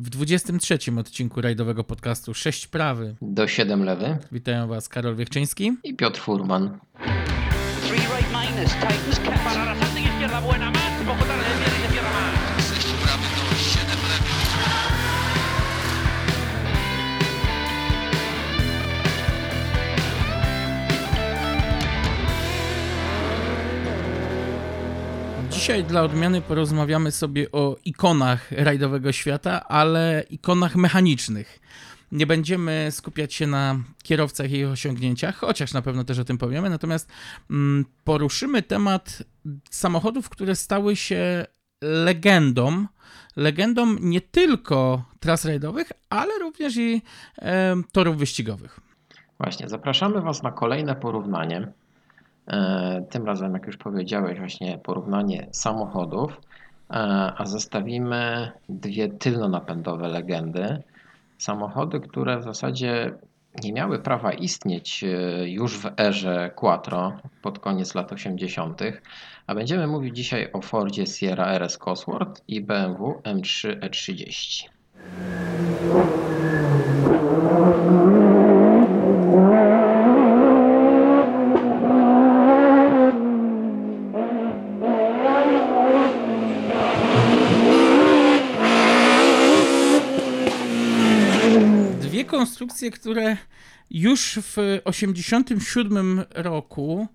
w 23 odcinku rajdowego podcastu 6 prawy. Do 7 lewy. Witają Was Karol Wiechczyński i Piotr Furman. Dzisiaj dla odmiany porozmawiamy sobie o ikonach rajdowego świata, ale ikonach mechanicznych. Nie będziemy skupiać się na kierowcach i ich osiągnięciach, chociaż na pewno też o tym powiemy, natomiast mm, poruszymy temat samochodów, które stały się legendą, legendą nie tylko tras rajdowych, ale również i e, torów wyścigowych. Właśnie, zapraszamy Was na kolejne porównanie tym razem, jak już powiedziałeś, właśnie porównanie samochodów, e, a zestawimy dwie tylnonapędowe legendy. Samochody, które w zasadzie nie miały prawa istnieć e, już w erze Quattro pod koniec lat 80., a będziemy mówić dzisiaj o Fordzie Sierra RS Cosworth i BMW M3 E30. Konstrukcje, które już w 1987 roku,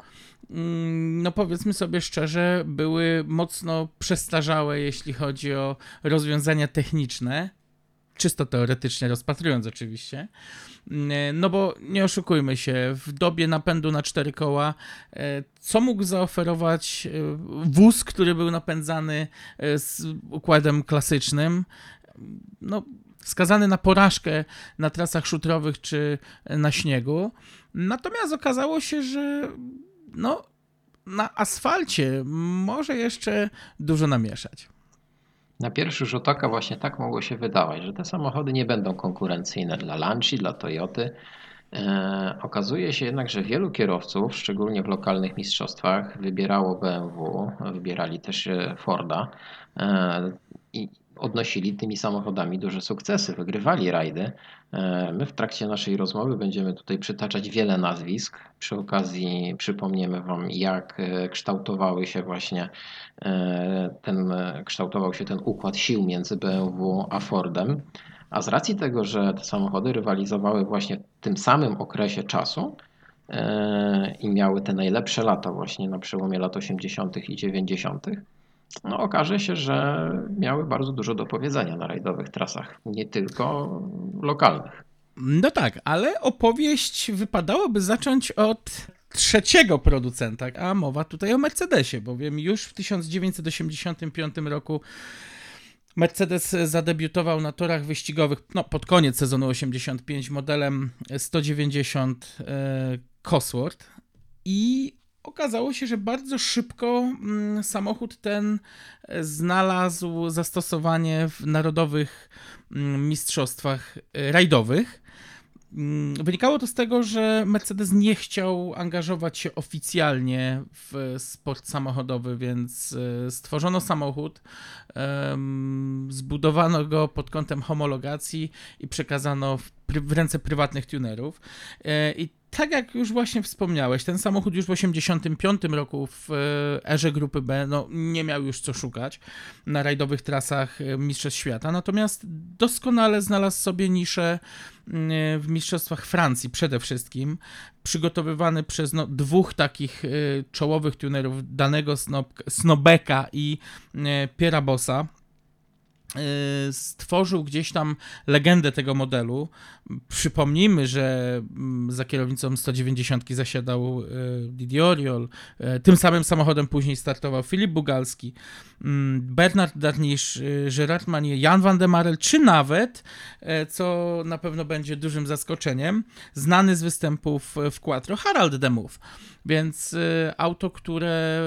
mm, no powiedzmy sobie szczerze, były mocno przestarzałe, jeśli chodzi o rozwiązania techniczne. Czysto teoretycznie rozpatrując, oczywiście. Mm, no bo nie oszukujmy się, w dobie napędu na cztery koła, e, co mógł zaoferować e, wóz, który był napędzany e, z układem klasycznym? No, skazany na porażkę na trasach szutrowych czy na śniegu. Natomiast okazało się, że no, na asfalcie może jeszcze dużo namieszać. Na pierwszy rzut oka właśnie tak mogło się wydawać, że te samochody nie będą konkurencyjne dla Lancia, dla Toyoty. E, okazuje się jednak, że wielu kierowców, szczególnie w lokalnych mistrzostwach, wybierało BMW, wybierali też e, Forda. E, I odnosili tymi samochodami duże sukcesy, wygrywali rajdy. E, my w trakcie naszej rozmowy będziemy tutaj przytaczać wiele nazwisk. Przy okazji przypomniemy Wam, jak e, kształtowały się właśnie e, ten, kształtował się ten układ sił między BMW a Fordem. A z racji tego, że te samochody rywalizowały właśnie w tym samym okresie czasu, i miały te najlepsze lata właśnie na przełomie lat 80. i 90., no, okaże się, że miały bardzo dużo do powiedzenia na rajdowych trasach, nie tylko lokalnych. No tak, ale opowieść wypadałoby zacząć od trzeciego producenta, a mowa tutaj o Mercedesie, bowiem już w 1985 roku Mercedes zadebiutował na torach wyścigowych no, pod koniec sezonu 85 modelem 190 e, Cosworth i okazało się, że bardzo szybko mm, samochód ten e, znalazł zastosowanie w narodowych mm, mistrzostwach e, rajdowych. Mm, wynikało to z tego, że Mercedes nie chciał angażować się oficjalnie w sport samochodowy, więc e, stworzono samochód, zbudowano go pod kątem homologacji i przekazano w, ręce prywatnych tunerów. I tak jak już właśnie wspomniałeś, ten samochód już w 1985 roku w e, erze grupy B no, nie miał już co szukać na rajdowych trasach e, Mistrzostw Świata, natomiast doskonale znalazł sobie niszę e, w Mistrzostwach Francji przede wszystkim, przygotowywany przez no, dwóch takich czołowych tunerów, danego Snobeka i Piera Bossa stworzył gdzieś tam legendę tego modelu. Przypomnijmy, że mm, za kierownicą 190 zasiadał y, Didi Oriol. Y, tym samym samochodem później startował Filip Bugalski, mm, Bernard Darnisz, Gerard Manier, Jan van de Marel, czy nawet, co na pewno będzie dużym zaskoczeniem, znany z występów w Quattro, Harald de Move. Więc auto, które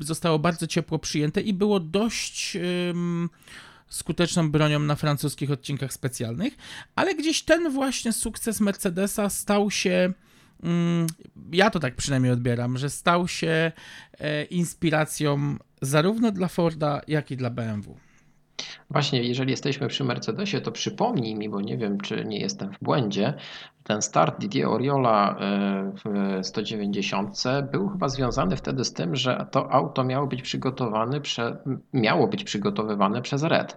zostało bardzo ciepło przyjęte i było dość skuteczną bronią na francuskich odcinkach specjalnych, ale gdzieś ten właśnie sukces Mercedesa stał się mm, ja to tak przynajmniej odbieram, że stał się e, inspiracją zarówno dla Forda, jak i dla BMW. Właśnie, jeżeli jesteśmy przy Mercedesie, to przypomnij mi, bo nie wiem, czy nie jestem w błędzie, ten start Didier Oriola e, w 190 był chyba związany wtedy z tym, że to auto miało być przygotowane, miało być przygotowywane przez Red.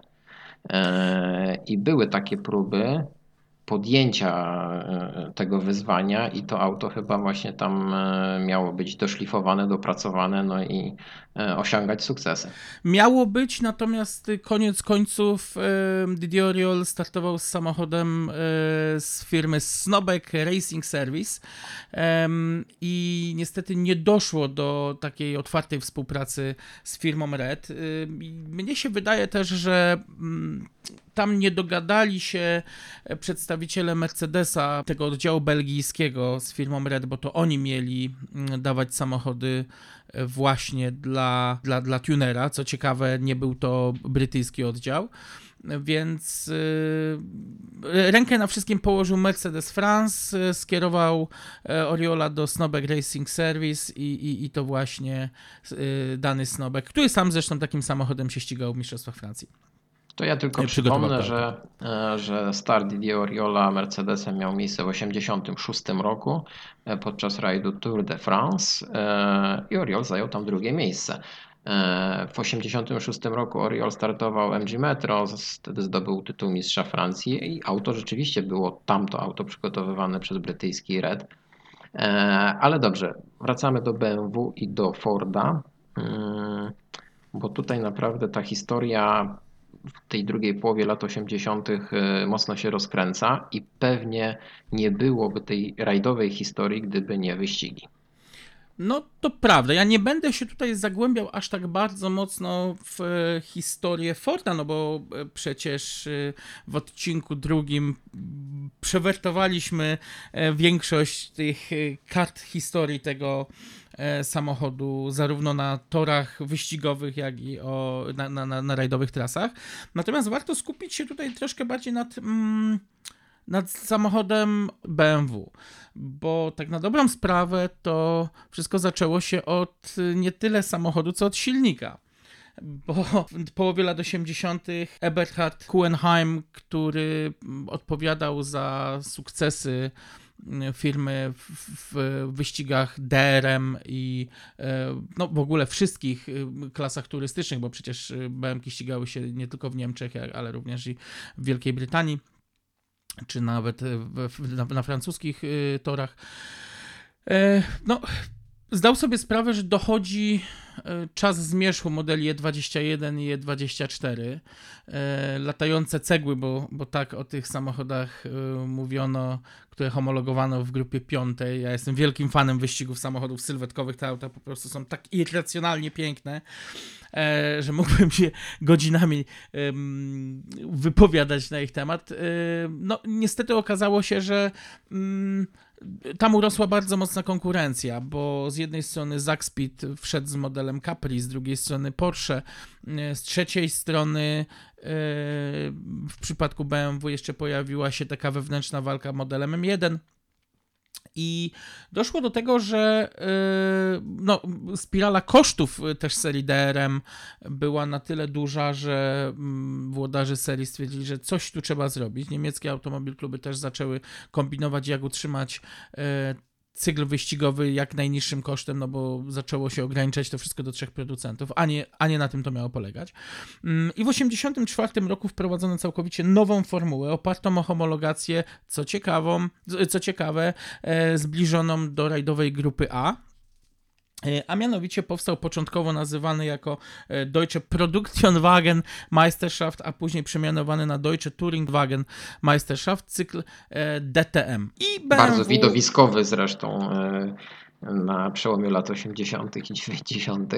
E, I były takie próby podjęcia e, tego wyzwania i to auto chyba właśnie tam e, miało być doszlifowane, dopracowane, no i e, osiągać sukcesy. Miało być, natomiast koniec końców Didier Oriol startował z samochodem z firmy Snobek Racing Service i niestety nie doszło do takiej otwartej współpracy z firmą Red. Mnie się wydaje też, że mm, tam nie dogadali się przedstawiciele Mercedesa, tego oddziału belgijskiego z firmą Red, bo to oni mieli mm, dawać samochody e, właśnie dla, dla, dla tunera. Co ciekawe, nie był to brytyjski oddział. Więc yy, rękę na wszystkim położył Mercedes France, yy, skierował yy, Oriola do Snobek Racing Service i, i, i to właśnie dany Snobek, który sam zresztą takim samochodem się ścigał w Mistrzostwach Francji. To ja tylko przypomnę, że, e, że start Didier Oriola Mercedesem miał miejsce w 1986 roku e, podczas rajdu Tour de France e, i Oriol zajął tam drugie miejsce. W 1986 roku Oriol startował MG Metro, wtedy zdobył tytuł mistrza Francji i auto rzeczywiście było tamto auto przygotowywane przez brytyjski Red. Ale dobrze, wracamy do BMW i do Forda, mm, bo tutaj naprawdę ta historia w tej drugiej połowie lat 80. Y, mocno się rozkręca i pewnie nie byłoby tej rajdowej historii, gdyby nie wyścigi. No to prawda. Ja nie będę się tutaj zagłębiał aż tak bardzo mocno w e, historię Forda, no bo e, przecież e, w odcinku drugim przewertowaliśmy większość tych kart historii tego samochodu, zarówno na torach wyścigowych, jak i o, na, na, na rajdowych trasach. Natomiast warto skupić się tutaj troszkę bardziej nad. Mm, nad samochodem BMW, bo tak na dobrą sprawę to wszystko zaczęło się od nie tyle samochodu, co od silnika. Bo w połowie lat 80. Eberhard Kuenheim, który odpowiadał za sukcesy firmy w, wyścigach DRM i e, no, w ogóle wszystkich e, klasach turystycznych, bo przecież BMW ścigały się nie tylko w Niemczech, ale również i w Wielkiej Brytanii czy nawet w, na, na, francuskich y, torach. E, no, zdał sobie sprawę, że dochodzi e, czas zmierzchu modeli E21 i E24. E, latające cegły, bo, bo tak o tych samochodach mówiono, które homologowano w grupie piątej. Ja jestem wielkim fanem wyścigów samochodów sylwetkowych. Te auta po prostu są tak irracjonalnie piękne, że mógłbym się godzinami wypowiadać na ich temat. No, niestety okazało się, że mm, tam urosła bardzo mocna konkurencja, bo z jednej strony Zaxpit wszedł z modelem Capri, z drugiej strony Porsche, z trzeciej strony w przypadku BMW jeszcze pojawiła się taka wewnętrzna walka modelem M1. I doszło do tego, że yy, no, spirala kosztów też serii DRM była na tyle duża, że mm, włodarze serii stwierdzili, że coś tu trzeba zrobić. Niemieckie automobil kluby też zaczęły kombinować, jak utrzymać yy, cykl wyścigowy jak najniższym kosztem, no bo zaczęło się ograniczać to wszystko do trzech producentów, a nie, a nie na tym to miało polegać. Mm, I w 1984 roku wprowadzono całkowicie nową formułę opartą o homologację, co, ciekawą, co ciekawe, e, zbliżoną do rajdowej grupy A, a mianowicie powstał początkowo nazywany jako e, Deutsche Produktionwagen Meisterschaft, a później przemianowany na Deutsche Touringwagen Meisterschaft, cykl e, DTM. I BMW... Bardzo widowiskowy zresztą na przełomie lat 80. i 90.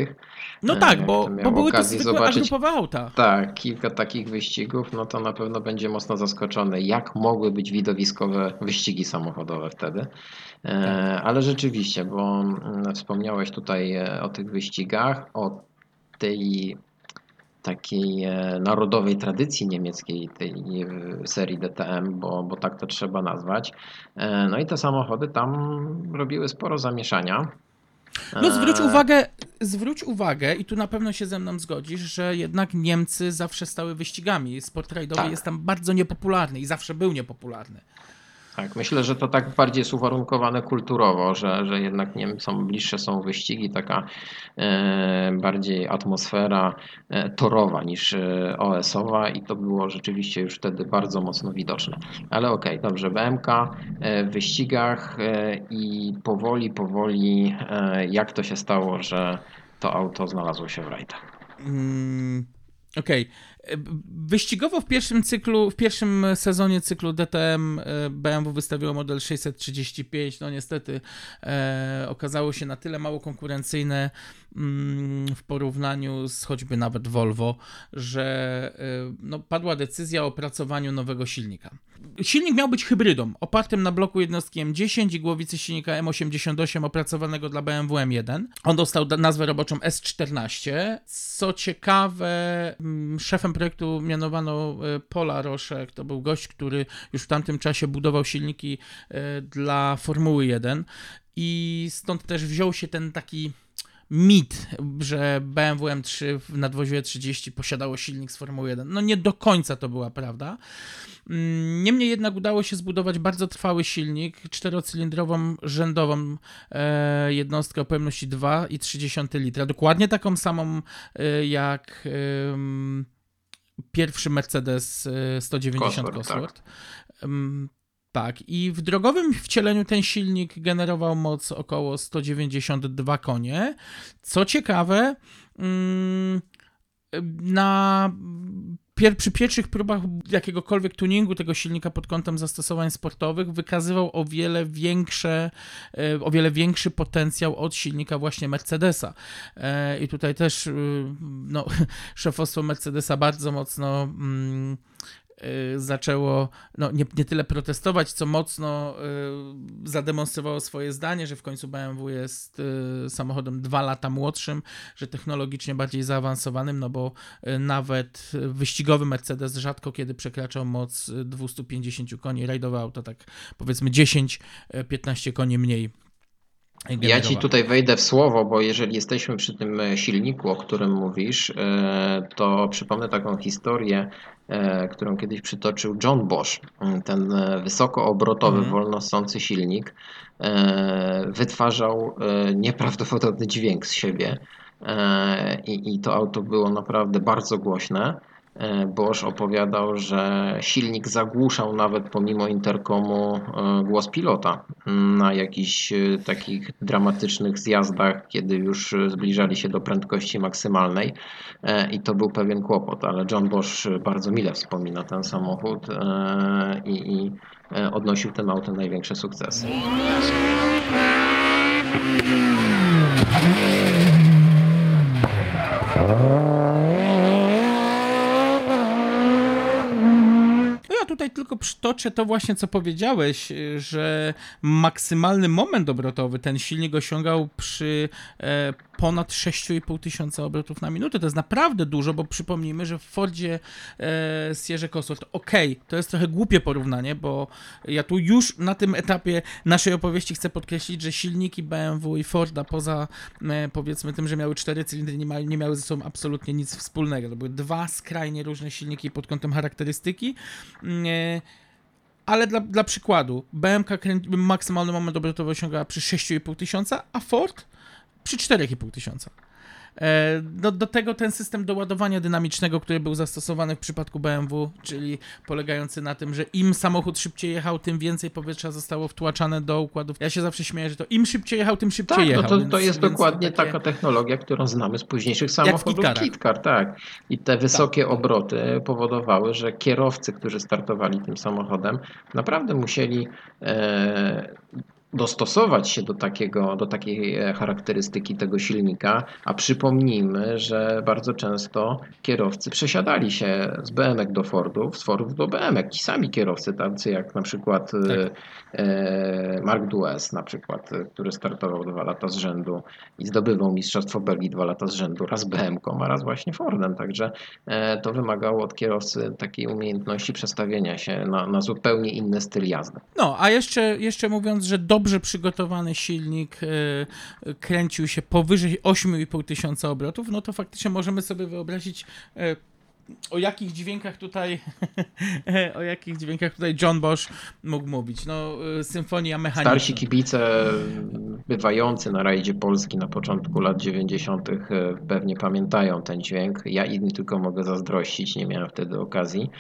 No tak, bo, bo były to zobaczyć auta. Tak, kilka takich wyścigów, no to na pewno będzie mocno zaskoczony, jak mogły być widowiskowe wyścigi samochodowe wtedy. Tak. Ale rzeczywiście, bo mm, wspomniałeś tutaj e, o tych wyścigach, o tej takiej e, narodowej tradycji niemieckiej, tej e, serii DTM, bo, bo tak to trzeba nazwać. No i te samochody tam robiły sporo zamieszania. No zwróć uwagę, zwróć uwagę i tu na pewno się ze mną zgodzisz, że jednak Niemcy zawsze stały wyścigami. Sport rajdowy Tak. jest tam bardzo niepopularny i zawsze był niepopularny. Tak, myślę, że to tak bardziej jest uwarunkowane kulturowo, że, że jednak nie są bliższe są wyścigi, taka e, bardziej atmosfera e, torowa niż e, OS-owa i to było rzeczywiście już wtedy bardzo mocno widoczne. Ale okej, dobrze, BMK e, w wyścigach e, i powoli, powoli e, jak to się stało, że to auto znalazło się w rajdach? Mm, Okej. B- Wyścigowo w pierwszym cyklu, w pierwszym sezonie cyklu DTM e, BMW wystawiło model 635. No niestety e, okazało się na tyle mało konkurencyjne w porównaniu z choćby nawet Volvo, że e, no, padła decyzja o opracowaniu nowego silnika. Silnik miał być hybrydą, opartym na bloku jednostki M10 i głowicy silnika M88 opracowanego dla BMW M1. On dostał nazwę roboczą S14. Co ciekawe, mm, szefem projektu mianowano e, Paula Roszek. To był gość, który już w tamtym czasie budował silniki e, dla Formuły 1 i stąd też wziął się ten taki mit, że BMW M3 w nadwozie 30 posiadało silnik z Formuły 1. No nie do końca to była prawda. Mm, Niemniej jednak udało się zbudować bardzo trwały silnik, czterocylindrową rzędową e, jednostkę o pojemności 2,3 litra. Dokładnie taką samą e, jak pierwszy Mercedes e, 190 Cosworth, Cosworth. Em, tak, i w drogowym wcieleniu ten silnik generował moc około 192 konie. Co ciekawe, mm, na pier, przy pierwszych próbach jakiegokolwiek tuningu tego silnika pod kątem zastosowań sportowych wykazywał o wiele większe, e, o wiele większy potencjał od silnika właśnie Mercedesa. E, I tutaj też y, no, szefostwo Mercedesa bardzo mocno mm, zaczęło no, nie, nie tyle protestować, co mocno y, zademonstrowało swoje zdanie, że w końcu BMW jest y, samochodem dwa lata młodszym, że technologicznie bardziej zaawansowanym, no bo y, nawet wyścigowy Mercedes rzadko kiedy przekraczał moc y, 250 koni, rajdowe auto tak powiedzmy 10-15 koni mniej. Ja ci tutaj wejdę w słowo, bo jeżeli jesteśmy przy tym e, silniku, o którym mówisz, e, to przypomnę taką historię, e, którą kiedyś przytoczył John Bosch. Mm, Ten wysokoobrotowy, Mhm. wolno ssący silnik wytwarzał nieprawdopodobny dźwięk z siebie i, i to auto było naprawdę bardzo głośne. E, Bosch opowiadał, że silnik zagłuszał nawet pomimo interkomu e, głos pilota na jakichś e, takich dramatycznych zjazdach, kiedy już zbliżali się do prędkości maksymalnej i to był pewien kłopot, ale John Bosch bardzo mile wspomina ten samochód i, i odnosił tym autem największe sukcesy. No ja tutaj tylko przytoczę to właśnie, co powiedziałeś, y, że maksymalny moment obrotowy ten silnik osiągał przy e, ponad 6,5 tysiąca obrotów na minutę. To jest naprawdę dużo, bo przypomnijmy, że w Fordzie e, Sierra Cosworth, okej, to jest trochę głupie porównanie, bo ja tu już na tym etapie naszej opowieści chcę podkreślić, że silniki BMW i Forda poza e, powiedzmy tym, że miały cztery cylindry, nie, ma, nie miały ze sobą absolutnie nic wspólnego. To były dwa skrajnie różne silniki pod kątem charakterystyki. Nie, ale dla, dla przykładu, BMK maksymalny moment obrotowy osiągała przy 6,5 tysiąca, a Ford przy 4,5 tysiąca. E, Do, do tego ten system doładowania dynamicznego, który był zastosowany w przypadku BMW, czyli polegający na tym, że im samochód szybciej jechał, tym więcej powietrza zostało wtłaczane do układów. Ja się zawsze śmieję, że to im szybciej jechał, tym szybciej Tak, no jechał. to, więc- to jest dokładnie takie- taka technologia, którą znamy z późniejszych samochodów KitKarach. KitKar, tak. I te wysokie obroty powodowały, że kierowcy, którzy startowali tym samochodem, naprawdę musieli e, dostosować się do, takiego, do takiej e, charakterystyki tego silnika, a przypomnijmy, że bardzo często kierowcy przesiadali się z BMX do Fordów, z Fordów do BMX. Ci sami kierowcy, tacy jak na przykład e, Tak. e, Mark Dues, na przykład, który startował dwa lata z rzędu i zdobywał Mistrzostwo Belgii dwa lata z rzędu, raz BM-ką, a raz właśnie Fordem. Także to wymagało od kierowcy takiej umiejętności przestawienia się na, na zupełnie inny styl jazdy. No, a jeszcze, jeszcze mówiąc, że do dobrze przygotowany silnik e, kręcił się powyżej 8,5 tysiąca obrotów, no to faktycznie możemy sobie wyobrazić e, o jakich dźwiękach tutaj o jakich dźwiękach tutaj John Bosch mógł mówić. No, e, symfonia mechaniczna. Starsi kibice bywający na rajdzie Polski na początku lat 90. pewnie pamiętają ten dźwięk. Ja im tylko mogę zazdrościć, nie miałem wtedy okazji.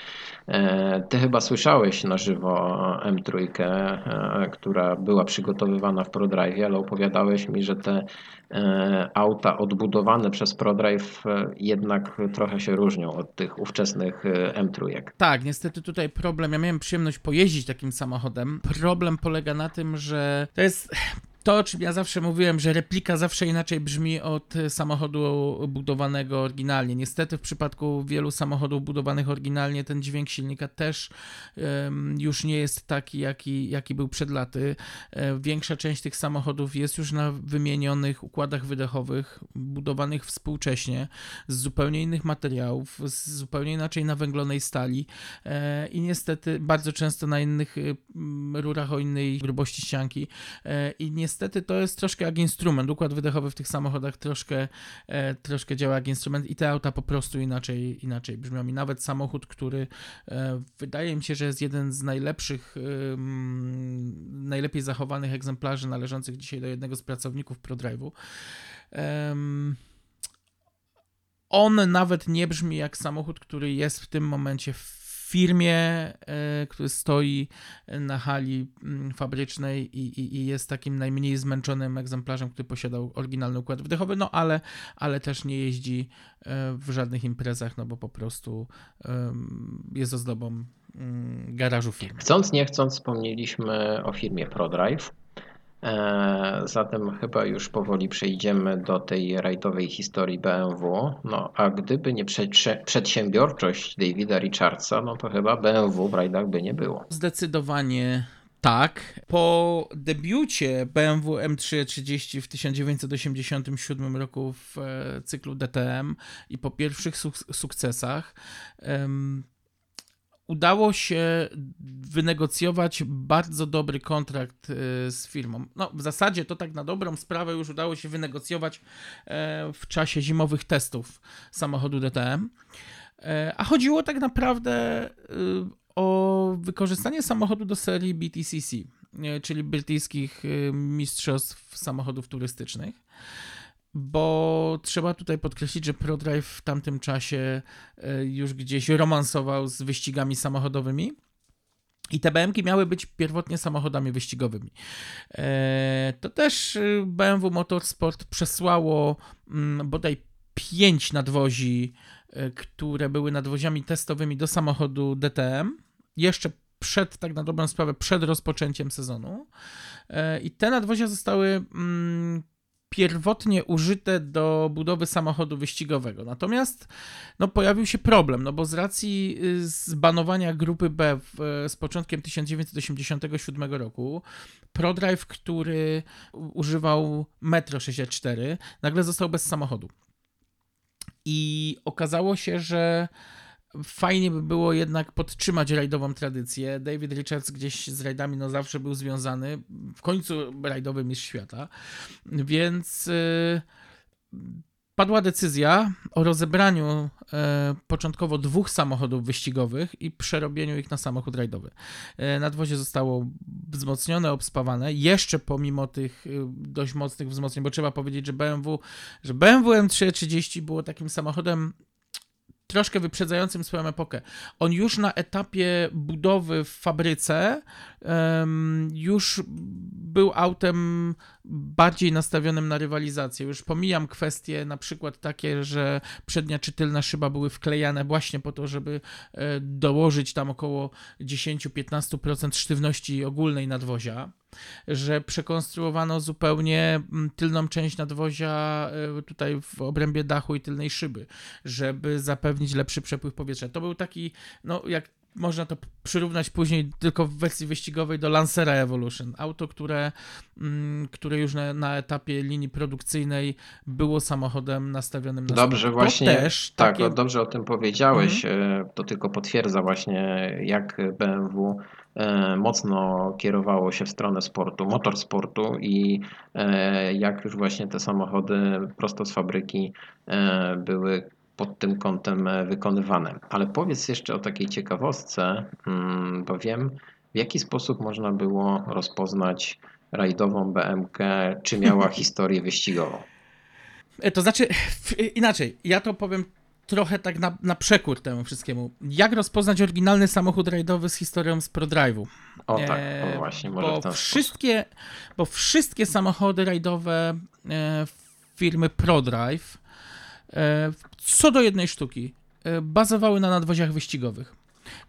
E, ty chyba słyszałeś na żywo M3, e, która była przygotowywana w ProDrive, ale opowiadałeś mi, że te e, auta odbudowane przez ProDrive jednak trochę się różnią od tych ówczesnych M3. Tak, niestety tutaj problem, ja miałem przyjemność pojeździć takim samochodem. Problem polega na tym, że to jest to, o czym ja zawsze mówiłem, że replika zawsze inaczej brzmi od e, samochodu budowanego oryginalnie. Niestety w przypadku wielu samochodów budowanych oryginalnie ten dźwięk silnika też um, już nie jest taki, jaki, jaki był przed laty. E, większa część tych samochodów jest już na wymienionych układach wydechowych, budowanych współcześnie, z zupełnie innych materiałów, z zupełnie inaczej nawęglonej stali e, i niestety bardzo często na innych rurach o innej grubości ścianki i niestety niestety to jest troszkę jak instrument. Układ wydechowy w tych samochodach troszkę, e, troszkę działa jak instrument i te auta po prostu inaczej, inaczej brzmią. I nawet samochód, który e, wydaje mi się, że jest jeden z najlepszych, e, najlepiej zachowanych egzemplarzy należących dzisiaj do jednego z pracowników ProDrive'u. On nawet nie brzmi jak samochód, który jest w tym momencie w firmie, e, który stoi na hali mm, fabrycznej i, i, i, jest takim najmniej zmęczonym egzemplarzem, który posiadał oryginalny układ wdechowy, no ale, ale też nie jeździ e, w żadnych imprezach, no bo po prostu jest ozdobą mm, garażu firmy. Chcąc, nie chcąc, wspomnieliśmy o firmie ProDrive. E, zatem chyba już powoli przejdziemy do tej rajdowej historii BMW. No, a gdyby nie przedsiębiorczość Davida Richardsa, no to chyba BMW w rajdach by nie było. Zdecydowanie tak. Po debiucie BMW M330 w 1987 roku w e, cyklu DTM i po pierwszych suk sukcesach udało się wynegocjować bardzo dobry kontrakt e, z firmą. No, w zasadzie to tak na dobrą sprawę już udało się wynegocjować e, w czasie zimowych testów samochodu DTM. E, a chodziło tak naprawdę o wykorzystanie samochodu do serii BTCC, czyli brytyjskich mistrzostw samochodów turystycznych bo trzeba tutaj podkreślić, że ProDrive w tamtym czasie e, już gdzieś romansował z wyścigami samochodowymi. I te BMki miały być pierwotnie samochodami wyścigowymi. E, to też e, BMW Motorsport przesłało mm, bodaj pięć nadwozi, które były nadwoziami testowymi do samochodu DTM. Jeszcze przed, tak na dobrą sprawę, przed rozpoczęciem sezonu. I te nadwozia zostały mm, pierwotnie użyte do budowy samochodu wyścigowego. Natomiast no, pojawił się problem, no bo z racji y, zbanowania grupy B w, z początkiem 1987 roku, ProDrive, który używał Metro 64, nagle został bez samochodu. I okazało się, że fajnie by było jednak podtrzymać rajdową tradycję. David Richards gdzieś z rajdami no zawsze był związany, w końcu rajdowy mistrz świata, więc yy, padła decyzja o rozebraniu yy, początkowo dwóch samochodów wyścigowych i przerobieniu ich na samochód rajdowy. Yy, nadwozie zostało wzmocnione, obspawane, jeszcze pomimo tych y, dość mocnych wzmocnień, bo trzeba powiedzieć, że BMW, że BMW M330 było takim samochodem troszkę wyprzedzającym swoją epokę. On już na etapie budowy w fabryce um, już był autem bardziej nastawionym na rywalizację. Już pomijam kwestie na przykład takie, że przednia czy tylna szyba były wklejane właśnie po to, żeby e, dołożyć tam około 10-15% sztywności ogólnej nadwozia że przekonstruowano zupełnie tylną część nadwozia e, tutaj w obrębie dachu i tylnej szyby, żeby zapewnić lepszy przepływ powietrza. To był taki, no jak można to przyrównać później tylko w wersji wyścigowej do Lancera Evolution. Auto, które, mm, które już na, na etapie linii produkcyjnej było samochodem nastawionym na Dobrze, sport. To właśnie. też tak, takie... dobrze o tym powiedziałeś. E, To tylko potwierdza właśnie, jak BMW e, mocno kierowało się w stronę sportu, motorsportu i e, jak już właśnie te samochody prosto z fabryki były pod tym kątem e, wykonywane. Ale powiedz jeszcze o takiej ciekawostce, mm, bo wiem, w jaki sposób można było rozpoznać rajdową BMK, czy miała historię wyścigową. E, To znaczy, w- inaczej, ja to powiem trochę tak na, na przekór temu wszystkiemu. Jak rozpoznać oryginalny samochód rajdowy z historią z ProDrive'u? O tak, E, o właśnie, może bo wszystkie, bo wszystkie samochody rajdowe e, firmy ProDrive, e, co do jednej sztuki, e, bazowały na nadwoziach wyścigowych.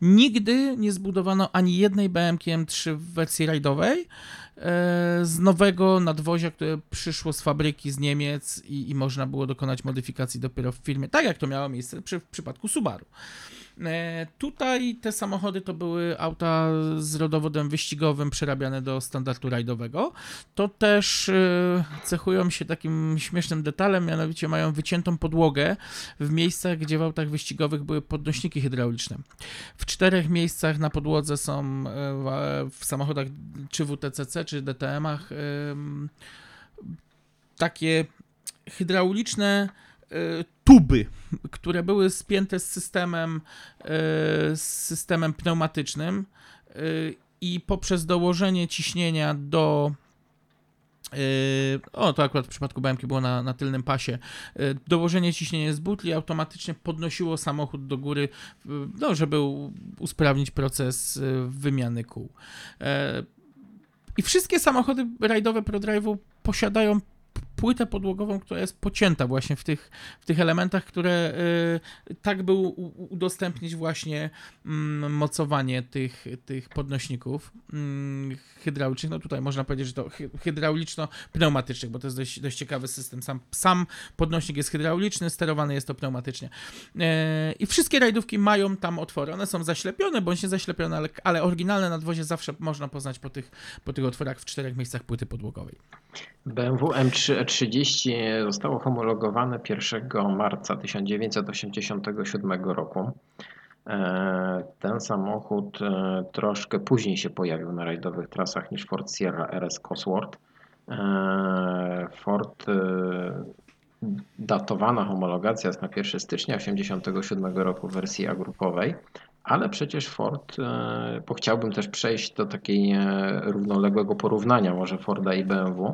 Nigdy nie zbudowano ani jednej BMK M3 w wersji rajdowej e, z nowego nadwozia, które przyszło z fabryki z Niemiec i, i można było dokonać modyfikacji dopiero w firmie, tak jak to miało miejsce przy, w przypadku Subaru. E, Tutaj te samochody to były auta z rodowodem wyścigowym przerabiane do standardu rajdowego. To też e, cechują się takim śmiesznym detalem, mianowicie mają wyciętą podłogę w miejscach, gdzie w autach wyścigowych były podnośniki hydrauliczne. W czterech miejscach na podłodze są e, w- samochodach czy WTCC, czy DTM-ach takie hydrauliczne tuby, które były spięte z systemem, e, z systemem pneumatycznym e, i poprzez dołożenie ciśnienia do e, o, to akurat w przypadku BMK było na, na tylnym pasie. e, Dołożenie ciśnienia z butli automatycznie podnosiło samochód do góry, e, no, żeby usprawnić proces e, wymiany kół. E, I wszystkie samochody rajdowe ProDrive'u posiadają płytę podłogową, która jest pocięta właśnie w tych, w tych elementach, które y, tak by u- u- udostępnić właśnie mm, mocowanie tych, tych podnośników mm, hydraulicznych. No tutaj można powiedzieć, że to hy- hydrauliczno-pneumatycznych, bo to jest dość, dość ciekawy system. Sam, sam podnośnik jest hydrauliczny, sterowany jest to pneumatycznie. E, I wszystkie rajdówki mają tam otwory. One są zaślepione bądź nie zaślepione, ale, ale oryginalne nadwozie zawsze można poznać po tych, po tych otworach w czterech miejscach płyty podłogowej. BMW M3 E30 zostało homologowane 1 marca 1987 roku. E, Ten samochód e, troszkę później się pojawił na rajdowych trasach niż Ford Sierra RS Cosworth. E, Ford datowana homologacja jest na 1 stycznia 1987 roku w wersji agrupowej, ale przecież Ford, e, bo chciałbym też przejść do takiej e, równoległego porównania może Forda i BMW.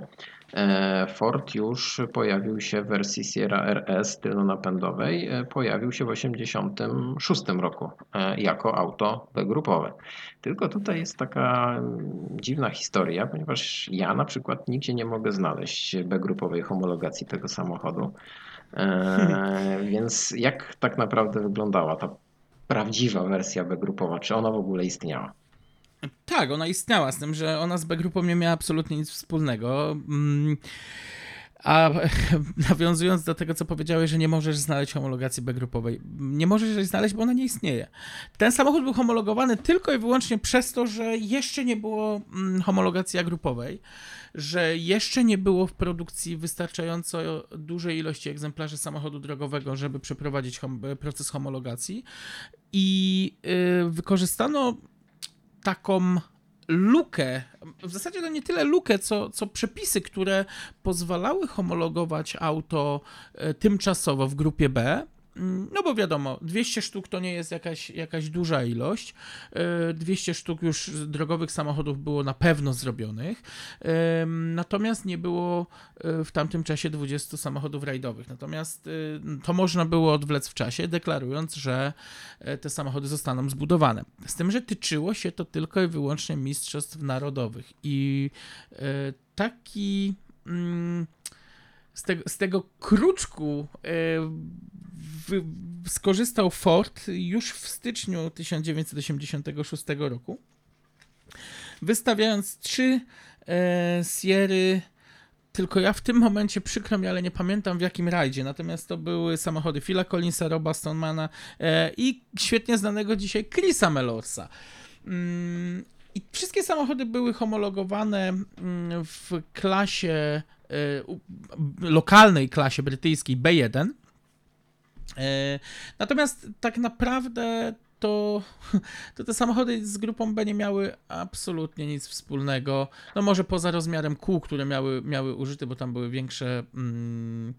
E, Ford już pojawił się w wersji Sierra RS tylnonapędowej, pojawił się w 1986 roku jako auto B-grupowe. Tylko tutaj jest taka mm, dziwna historia, ponieważ ja na przykład nigdzie nie mogę znaleźć B-grupowej homologacji tego samochodu. E, Więc jak tak naprawdę wyglądała ta prawdziwa wersja B-grupowa? Czy ona w ogóle istniała? Tak, ona istniała, z tym, że ona z B-grupą nie miała absolutnie nic wspólnego. Mm, A nawiązując do tego, co powiedziałeś, że nie możesz znaleźć homologacji B-grupowej. Nie możesz jej znaleźć, bo ona nie istnieje. Ten samochód był homologowany tylko i wyłącznie przez to, że jeszcze nie było mm, homologacji A-grupowej, że jeszcze nie było w produkcji wystarczająco dużej ilości egzemplarzy samochodu drogowego, żeby przeprowadzić proces homologacji. I y, wykorzystano taką lukę, w zasadzie to nie tyle lukę, co, co przepisy, które pozwalały homologować auto e, tymczasowo w grupie B. Mm, No bo wiadomo, 200 sztuk to nie jest jakaś, jakaś duża ilość. E, 200 sztuk już drogowych samochodów było na pewno zrobionych. Natomiast nie było e, w tamtym czasie 20 samochodów rajdowych. Natomiast e, to można było odwlec w czasie, deklarując, że e, te samochody zostaną zbudowane. Z tym, że tyczyło się to tylko i wyłącznie mistrzostw narodowych. I e, taki. mm, Z tego, z tego kruczku wy, skorzystał Ford już w styczniu 1986 roku, wystawiając trzy e, Sierry tylko ja w tym momencie przykro mi, ale nie pamiętam w jakim rajdzie. Natomiast to były samochody Phila Collinsa, Roba Stonemana e, i świetnie znanego dzisiaj Chrisa Mellorsa. Mm, I wszystkie samochody były homologowane mm, w klasie, e, lokalnej klasie brytyjskiej B1. E, natomiast tak naprawdę to, to te samochody z grupą B nie miały absolutnie nic wspólnego. No może poza rozmiarem kół, które miały, miały użyte, bo tam były większe mm,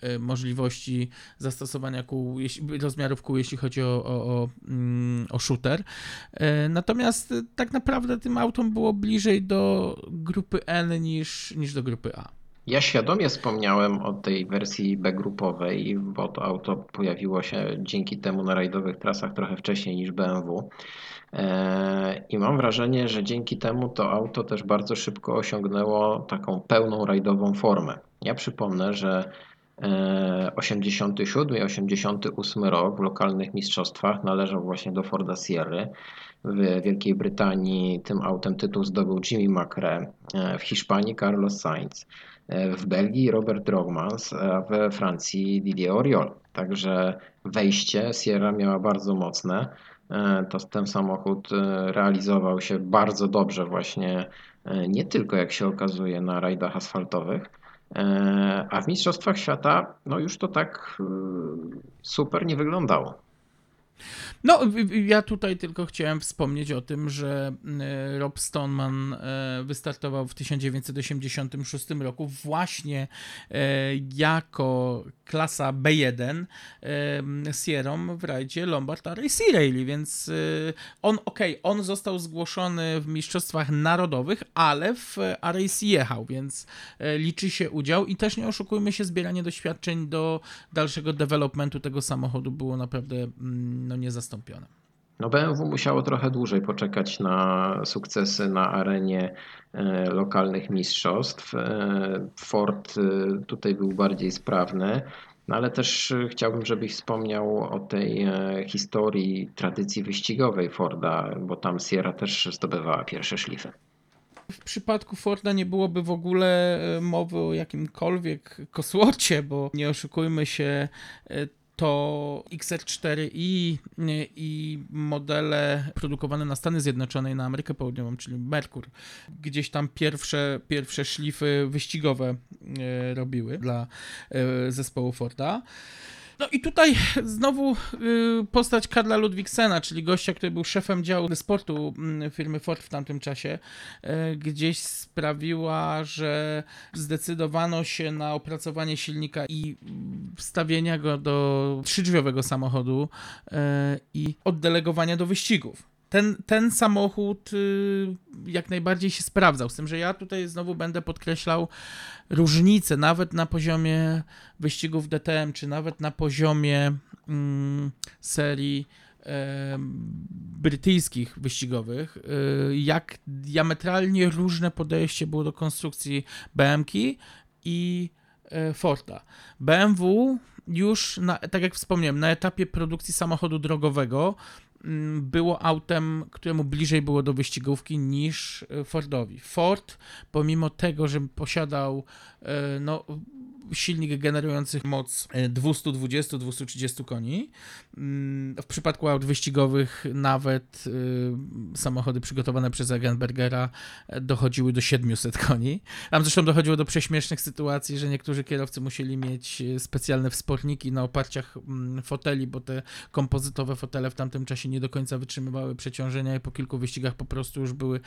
e, możliwości zastosowania kół, rozmiarów kół, jeśli chodzi o, o, o, mm, o shooter. E, natomiast tak naprawdę tym autom było bliżej do grupy N niż, niż do grupy A. Ja świadomie wspomniałem o tej wersji B-grupowej, bo to auto pojawiło się dzięki temu na rajdowych trasach trochę wcześniej niż BMW. E, I mam wrażenie, że dzięki temu to auto też bardzo szybko osiągnęło taką pełną rajdową formę. Ja przypomnę, że 87 i 88 rok w lokalnych mistrzostwach należał właśnie do Forda Sierra. W Wielkiej Brytanii tym autem tytuł zdobył Jimmy McRae, e, w Hiszpanii Carlos Sainz. E, w Belgii Robert Drogmans, a we Francji Didier Oriol. Także wejście Sierra miała bardzo mocne. E, to ten samochód e, realizował się bardzo dobrze właśnie nie tylko jak się okazuje na rajdach asfaltowych, a w Mistrzostwach Świata no już to tak super nie wyglądało. No, ja tutaj tylko chciałem wspomnieć o tym, że e, Rob Stoneman e, wystartował w 1986 roku właśnie e, jako klasa B1 Sierra w rajdzie Lombard RAC Rally, więc on, okej, okay, on został zgłoszony w Mistrzostwach Narodowych, ale w RAC jechał, więc liczy się udział i też nie oszukujmy się, zbieranie doświadczeń do dalszego developmentu tego samochodu było naprawdę mm, no, niezastąpione. No BMW musiało trochę dłużej poczekać na sukcesy na arenie e, lokalnych mistrzostw. E, Ford e, tutaj był bardziej sprawny. No ale też chciałbym, żebyś wspomniał o tej historii tradycji wyścigowej Forda, bo tam Sierra też zdobywała pierwsze szlify. W przypadku Forda nie byłoby w ogóle mowy o jakimkolwiek kosłocie, bo nie oszukujmy się, to XR4 i, i modele produkowane na Stany Zjednoczone i na Amerykę Południową, czyli Merkur, gdzieś tam pierwsze, pierwsze szlify wyścigowe e, robiły dla e, zespołu Forda. No i tutaj znowu y, postać Karla Ludwigsena, czyli gościa, który był szefem działu sportu mm, firmy Ford w tamtym czasie, y, gdzieś sprawiła, że zdecydowano się na opracowanie silnika i wstawienia go do trzydrzwiowego samochodu y, i oddelegowania do wyścigów ten, ten samochód y, jak najbardziej się sprawdzał. Z tym, że ja tutaj znowu będę podkreślał różnice, nawet na poziomie wyścigów DTM, czy nawet na poziomie mm, serii e, brytyjskich wyścigowych, e, jak diametralnie różne podejście było do konstrukcji BMK i e, Forda. BMW już, na, tak jak wspomniałem, na etapie produkcji samochodu drogowego było autem, któremu bliżej było do wyścigówki niż e, Fordowi. Ford, pomimo tego, że posiadał e, no, silnik generujący moc 220-230 e, koni. Mm, w przypadku aut wyścigowych nawet y, samochody przygotowane przez Egenbergera e, dochodziły do 700 koni. Tam zresztą dochodziło do prześmiesznych sytuacji, że niektórzy kierowcy musieli mieć e, specjalne wsporniki na oparciach mm, foteli, bo te kompozytowe fotele w tamtym czasie nie do końca wytrzymywały przeciążenia i po kilku wyścigach po prostu już były,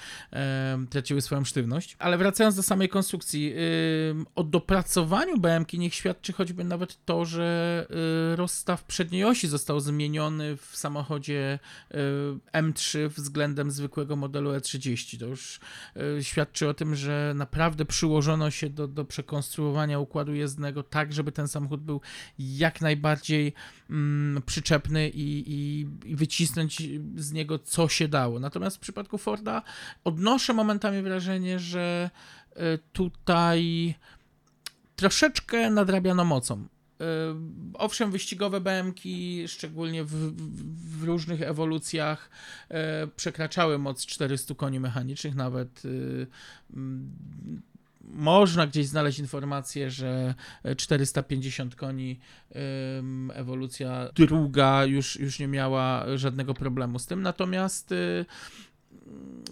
traciły swoją sztywność. Ale wracając do samej konstrukcji, y, o dopracowaniu BMK niech świadczy choćby nawet to, że y, rozstaw przedniej osi został zmieniony w samochodzie y, M3 względem zwykłego modelu E30. To już y, świadczy o tym, że naprawdę przyłożono się do, do przekonstruowania układu jezdnego tak, żeby ten samochód był jak najbardziej mm, przyczepny i, i, i wycisnąć z niego co się dało. Natomiast w przypadku Forda odnoszę momentami wrażenie, że tutaj troszeczkę nadrabiano mocą. E, owszem, wyścigowe BMK, szczególnie w, w, różnych ewolucjach, e, przekraczały moc 400 koni mechanicznych, nawet e, można gdzieś znaleźć informację, że 450 koni, ewolucja druga już, już nie miała żadnego problemu z tym, natomiast y,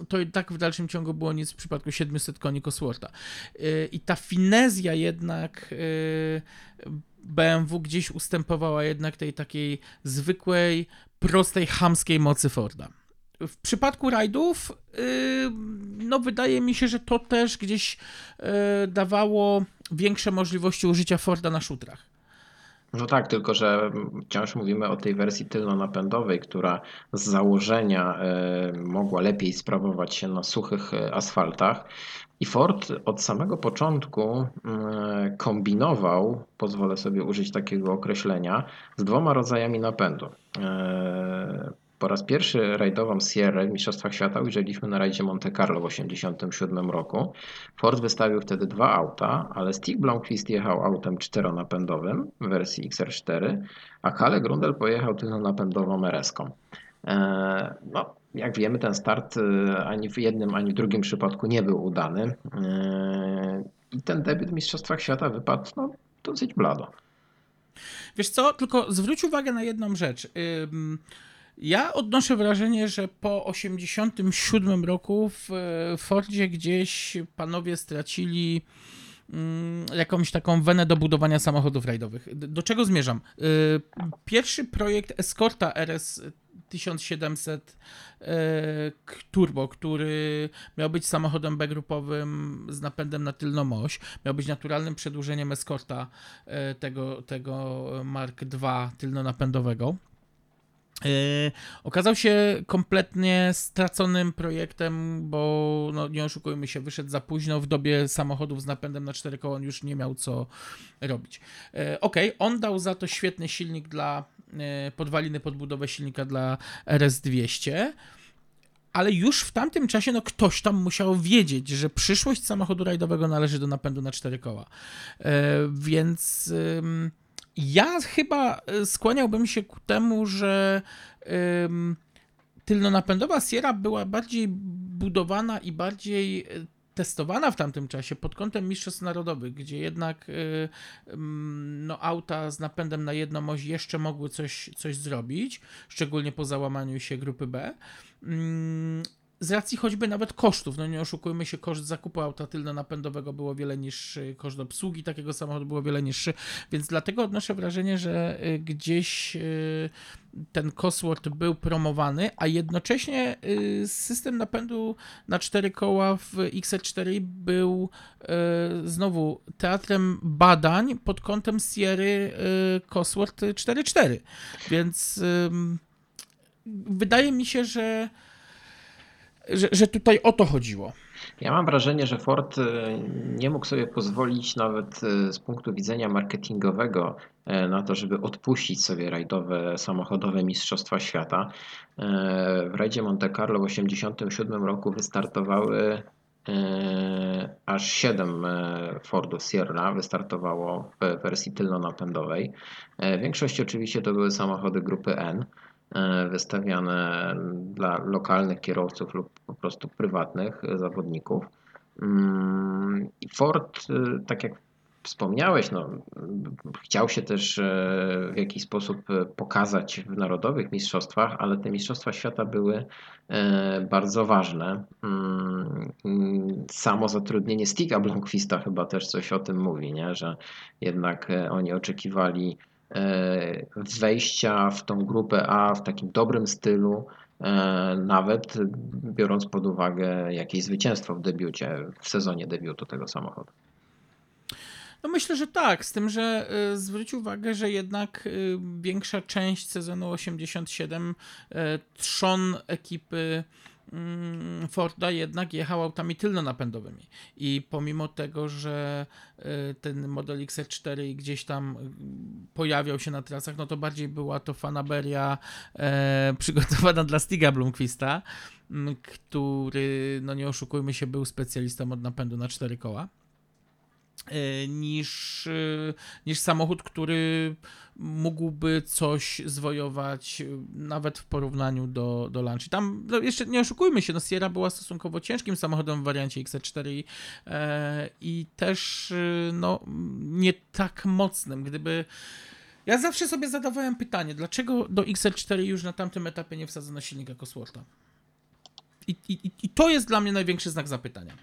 to i tak w dalszym ciągu było nic w przypadku 700 koni Cosworta. Y, I ta finezja jednak y, BMW gdzieś ustępowała jednak tej takiej zwykłej, prostej, hamskiej mocy Forda. W przypadku rajdów, y, no wydaje mi się, że to też gdzieś dawało większe możliwości użycia Forda na szutrach. No tak, tylko że wciąż mówimy o tej wersji tylnonapędowej, która z założenia e, mogła lepiej sprawować się na suchych e, asfaltach. I Ford od samego początku e, kombinował, pozwolę sobie użyć takiego określenia, z dwoma rodzajami napędu. Po raz pierwszy rajdową Sierra w Mistrzostwach Świata ujrzeliśmy na rajdzie Monte Carlo w 1987 roku. Ford wystawił wtedy dwa auta, ale Stig Blomqvist jechał autem czteronapędowym w wersji XR4, a Kalle Grundel pojechał tylnonapędową RS-ką. E, no, jak wiemy, ten start e, ani w jednym, ani w drugim przypadku nie był udany. E, I ten debiut w Mistrzostwach Świata wypadł no, dosyć blado. Wiesz co, tylko zwróć uwagę na jedną rzecz. Ja odnoszę wrażenie, że po 87 roku w Fordzie gdzieś panowie stracili mm, jakąś taką wenę do budowania samochodów rajdowych. Do czego zmierzam? Y, pierwszy projekt Escorta RS 1700 y, Turbo, który miał być samochodem B-grupowym z napędem na tylną oś, miał być naturalnym przedłużeniem Escorta tego, tego Mark II tylnonapędowego. Yy, okazał się kompletnie straconym projektem, bo no, nie oszukujmy się, wyszedł za późno w dobie samochodów z napędem na cztery koła, on już nie miał co robić. Yy, ok, on dał za to świetny silnik dla yy, podwaliny podbudowę silnika dla RS200 ale już w tamtym czasie no, ktoś tam musiał wiedzieć, że przyszłość samochodu rajdowego należy do napędu na cztery koła. Więc ja chyba e, skłaniałbym się ku temu, że tylnonapędowa Sierra była bardziej budowana i bardziej e, testowana w tamtym czasie pod kątem mistrzostw narodowych, gdzie jednak y, no, auta z napędem na jedną oś jeszcze mogły coś, coś zrobić, szczególnie po załamaniu się grupy B. Mm, z racji choćby nawet kosztów, no nie oszukujmy się, koszt zakupu auta tylno-napędowego było wiele niższy, koszt obsługi takiego samochodu było wiele niższy, więc dlatego odnoszę wrażenie, że y, gdzieś y, ten Cosworth był promowany, a jednocześnie y, system napędu na cztery koła w XR4 był znowu teatrem badań pod kątem Sierry Cosworth 4.4, więc wydaje mi się, że że, że tutaj o to chodziło. Ja mam wrażenie, że Ford e, nie mógł sobie pozwolić nawet e, z punktu widzenia marketingowego e, na to, żeby odpuścić sobie rajdowe samochodowe Mistrzostwa Świata. W rajdzie Monte Carlo w 1987 roku wystartowały aż 7 Fordów Sierra wystartowało w wersji tylnonapędowej. W większości oczywiście to były samochody grupy N. E, wystawiane dla lokalnych kierowców lub po prostu prywatnych zawodników. Mm, I Ford, e, tak jak wspomniałeś, no, chciał się też e, w jakiś sposób pokazać w narodowych mistrzostwach, ale te mistrzostwa świata były bardzo ważne. Mm, samo zatrudnienie Stiga Blomqvista chyba też coś o tym mówi, nie? że jednak oni oczekiwali wejścia w tą grupę A w takim dobrym stylu, e, nawet biorąc pod uwagę jakieś zwycięstwo w debiucie, w sezonie debiutu tego samochodu. No myślę, że tak, z tym, że y, zwróć uwagę, że jednak większa część sezonu 87 y, trzon ekipy Forda jednak jechał autami tylno-napędowymi i pomimo tego, że y, ten model XR4 gdzieś tam y, pojawiał się na trasach, no to bardziej była to fanaberia e, przygotowana dla Stiga Blomqvista, który, no nie oszukujmy się, był specjalistą od napędu na cztery koła. e, niż, e, niż samochód, który mógłby coś zwojować nawet w porównaniu do, do Lancia. Tam no jeszcze nie oszukujmy się, no Sierra była stosunkowo ciężkim samochodem w wariancie XR4 e, i też no, nie tak mocnym. Gdyby ja zawsze sobie zadawałem pytanie, dlaczego do XR4 już na tamtym etapie nie wsadzono silnika Coswortha? I, i, I to jest dla mnie największy znak zapytania.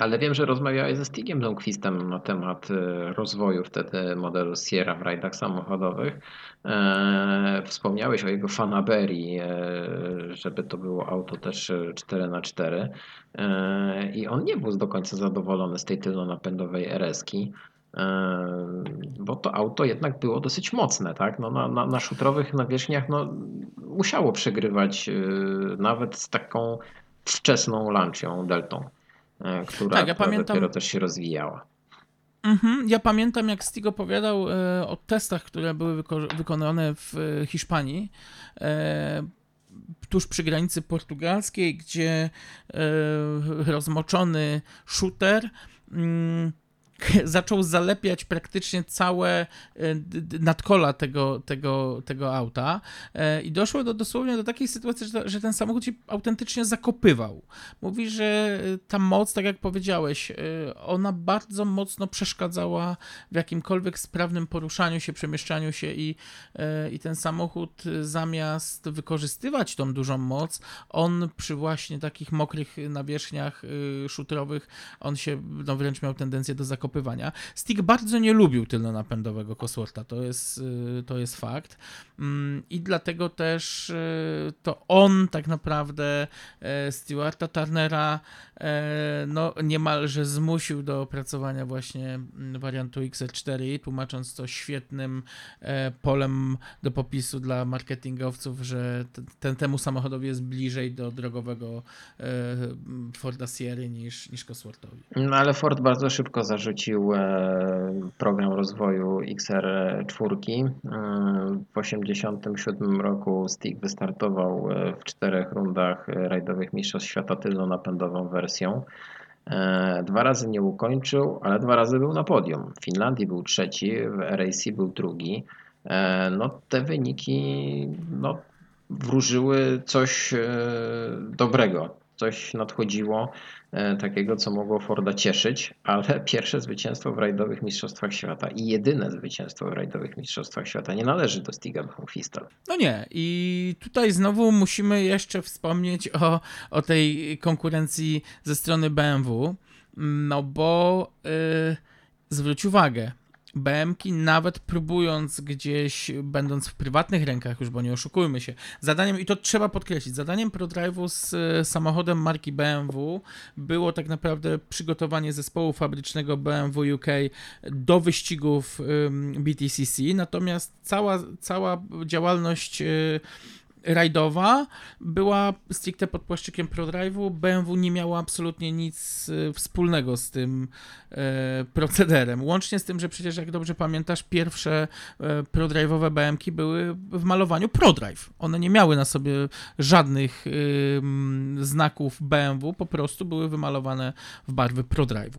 Ale wiem, że rozmawiałeś ze Stigiem Lundquistem na temat e, rozwoju wtedy modelu Sierra w rajdach samochodowych. E, wspomniałeś o jego fanaberii, e, żeby to było auto też 4x4 i on nie był do końca zadowolony z tej tylnonapędowej RS-ki bo to auto jednak było dosyć mocne, tak? No na, na, na szutrowych nawierzchniach no, musiało przegrywać nawet z taką wczesną Lancią Deltą. E, która, tak, ja która pamiętam... dopiero też się rozwijała. Mhm, ja pamiętam, jak Stig opowiadał e, o testach, które były wyko- wykonane w e, Hiszpanii, tuż przy granicy portugalskiej, gdzie rozmoczony shooter mm, zaczął zalepiać praktycznie całe e, nadkola tego, tego, tego auta e, i doszło do, dosłownie do takiej sytuacji, że, że ten samochód się autentycznie zakopywał. Mówi, że ta moc, tak jak powiedziałeś, e, ona bardzo mocno przeszkadzała w jakimkolwiek sprawnym poruszaniu się, przemieszczaniu się i, i ten samochód zamiast wykorzystywać tą dużą moc, on przy właśnie takich mokrych nawierzchniach szutrowych, on się no, wręcz miał tendencję do zakopywania zakopywania. Stick bardzo nie lubił tylnonapędowego Coswortha, to jest, y, to jest fakt. Mm, I dlatego też y, to on tak naprawdę e, Stewarta Turnera no, niemalże zmusił do opracowania właśnie mm, wariantu XL4, tłumacząc to świetnym polem do popisu dla marketingowców, że ten, temu samochodowi jest bliżej do drogowego Forda Sierra niż, niż Cosworthowi. No ale Ford bardzo szybko zarzucił wymyślił e, program rozwoju XR4. E, w 1987 roku Stick wystartował e, w czterech rundach rajdowych Mistrzostw Świata tylno-napędową wersją. Dwa razy nie ukończył, ale dwa razy był na podium. W Finlandii był trzeci, w RAC był drugi. No, te wyniki no, wróżyły coś dobrego coś nadchodziło takiego, co mogło Forda cieszyć, ale pierwsze zwycięstwo w rajdowych Mistrzostwach Świata i jedyne zwycięstwo w rajdowych Mistrzostwach Świata nie należy do Stiga Blomqvista. No nie i tutaj znowu musimy jeszcze wspomnieć o, o tej konkurencji ze strony BMW, no bo yy, zwróć uwagę, BMki, nawet próbując gdzieś, będąc w prywatnych rękach już, bo nie oszukujmy się, zadaniem, i to trzeba podkreślić, zadaniem ProDrive'u z e, samochodem marki BMW było tak naprawdę przygotowanie zespołu fabrycznego BMW UK do wyścigów BTCC, natomiast cała, cała działalność e, rajdowa była stricte pod płaszczykiem ProDrive'u. BMW nie miało absolutnie nic e, wspólnego z tym e, procederem. Łącznie z tym, że przecież jak dobrze pamiętasz, pierwsze e, ProDrive'owe BMki były w malowaniu ProDrive. One nie miały na sobie żadnych e, znaków BMW, po prostu były wymalowane w barwy ProDrive'u.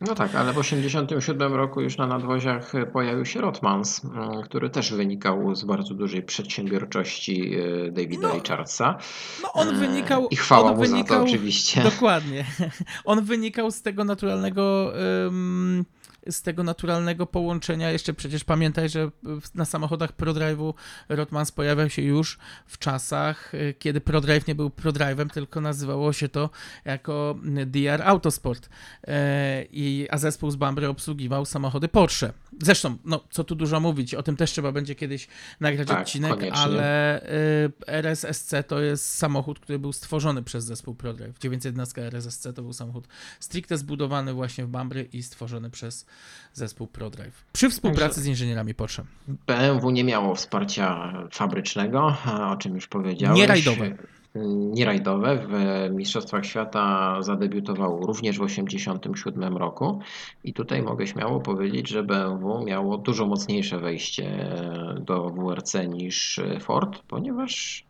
No tak, ale w 1987 roku już na nadwoziach pojawił się Rotmans, mm, który też wynikał z bardzo dużej przedsiębiorczości e, Davida no, Richardsa. No on e, wynikał... I chwała on mu wynikał, za to oczywiście. Dokładnie. On wynikał z tego naturalnego... Um, z tego naturalnego połączenia. Jeszcze przecież pamiętaj, że na samochodach ProDrive'u Rotmans pojawiał się już w czasach, y, kiedy ProDrive nie był ProDrive'em, tylko nazywało się to jako DR Autosport. E, I, a zespół z Bambry obsługiwał samochody Porsche. Zresztą, no co tu dużo mówić, o tym też trzeba będzie kiedyś nagrać tak, odcinek, koniecznie. ale y, RSSC to jest samochód, który był stworzony przez zespół ProDrive. 911 RSSC to był samochód stricte zbudowany właśnie w Bambry i stworzony przez zespół ProDrive. Przy współpracy Także z inżynierami Porsche. BMW nie miało wsparcia fabrycznego, o czym już powiedziałeś. Nie rajdowe. Nie rajdowe. W Mistrzostwach Świata zadebiutował również w 1987 roku i tutaj mogę śmiało powiedzieć, że BMW miało dużo mocniejsze wejście do WRC niż Ford, ponieważ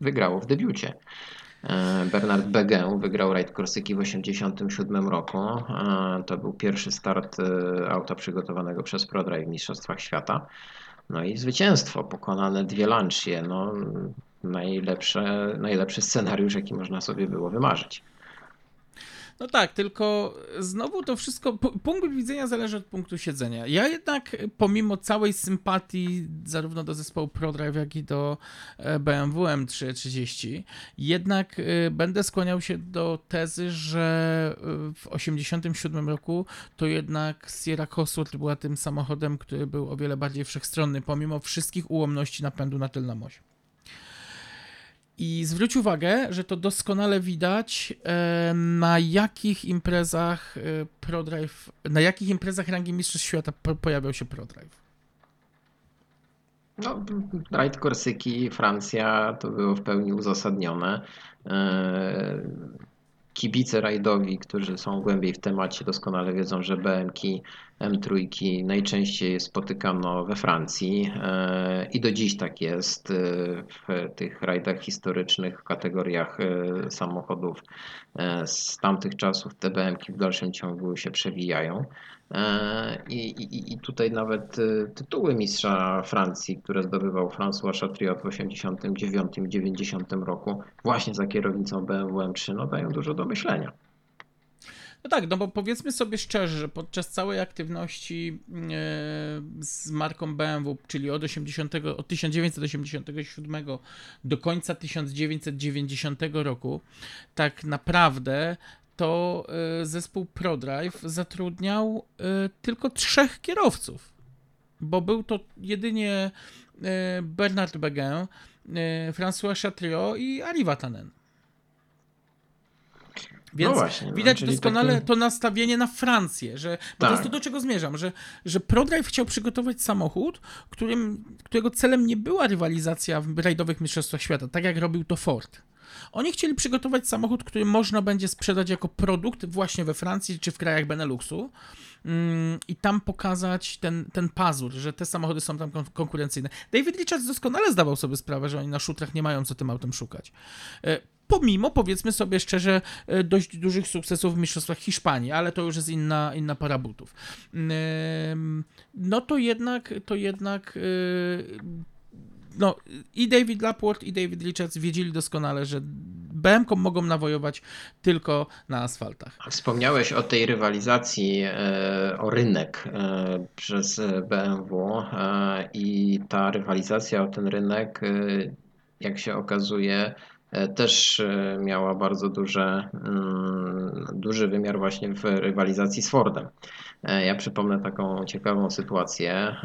wygrało w debiucie. Bernard Begin wygrał rajd Korsyki w 1987 roku. To był pierwszy start auta przygotowanego przez ProDrive w Mistrzostwach Świata. No i zwycięstwo, pokonane dwie Lancia. No, najlepsze, najlepszy scenariusz, jaki można sobie było wymarzyć. No tak, tylko znowu to wszystko, punkt widzenia zależy od punktu siedzenia. Ja jednak pomimo całej sympatii zarówno do zespołu ProDrive, jak i do e, BMW M330, jednak e, będę skłaniał się do tezy, że e, w 1987 roku to jednak Sierra Cosworth była tym samochodem, który był o wiele bardziej wszechstronny, pomimo wszystkich ułomności napędu na tylną oś. I zwróć uwagę, że to doskonale widać e, na jakich imprezach e, ProDrive, na jakich imprezach rangi Mistrzostw Świata pojawiał się ProDrive. No, Rajd Korsyki, Francja to było w pełni uzasadnione. Kibice rajdowi, którzy są głębiej w temacie, doskonale wiedzą, że BMK M3 najczęściej spotykano we Francji e, i do dziś tak jest e, w tych rajdach historycznych w kategoriach e, samochodów z tamtych czasów. Te BMK w dalszym ciągu się przewijają. I, i, I, tutaj nawet tytuły mistrza Francji, które zdobywał François Chatriot w 1989-90 roku, właśnie za kierownicą BMW M3, no dają dużo do myślenia. No tak, no bo powiedzmy sobie szczerze, że podczas całej aktywności e, z marką BMW, czyli od, 80, od 1987 do końca 1990 roku, tak naprawdę to e, zespół ProDrive zatrudniał e, tylko trzech kierowców, bo był to jedynie Bernard Begin, François Chatriot i Ari Vatanen. Więc no właśnie, no, widać doskonale taki... to nastawienie na Francję, że bo tak. to, do czego zmierzam, że, że ProDrive chciał przygotować samochód, którym, którego celem nie była rywalizacja w rajdowych mistrzostwach świata, tak jak robił to Ford. Oni chcieli przygotować samochód, który można będzie sprzedać jako produkt właśnie we Francji czy w krajach Beneluxu mm, i tam pokazać ten, ten pazur, że te samochody są tam konkurencyjne. David Richards doskonale zdawał sobie sprawę, że oni na szutrach nie mają co tym autem szukać. E, pomimo, powiedzmy sobie szczerze, e, dość dużych sukcesów w Mistrzostwach Hiszpanii, ale to już jest inna, inna para butów. No to jednak, to jednak e, no, i David Laport, i David Richards wiedzieli doskonale, że BMK mogą nawojować tylko na asfaltach. Wspomniałeś o tej rywalizacji e, o rynek przez BMW i ta rywalizacja o ten rynek, jak się okazuje, E, też e, miała bardzo duże, mm, duży wymiar właśnie w rywalizacji z Fordem. E, ja przypomnę taką ciekawą sytuację.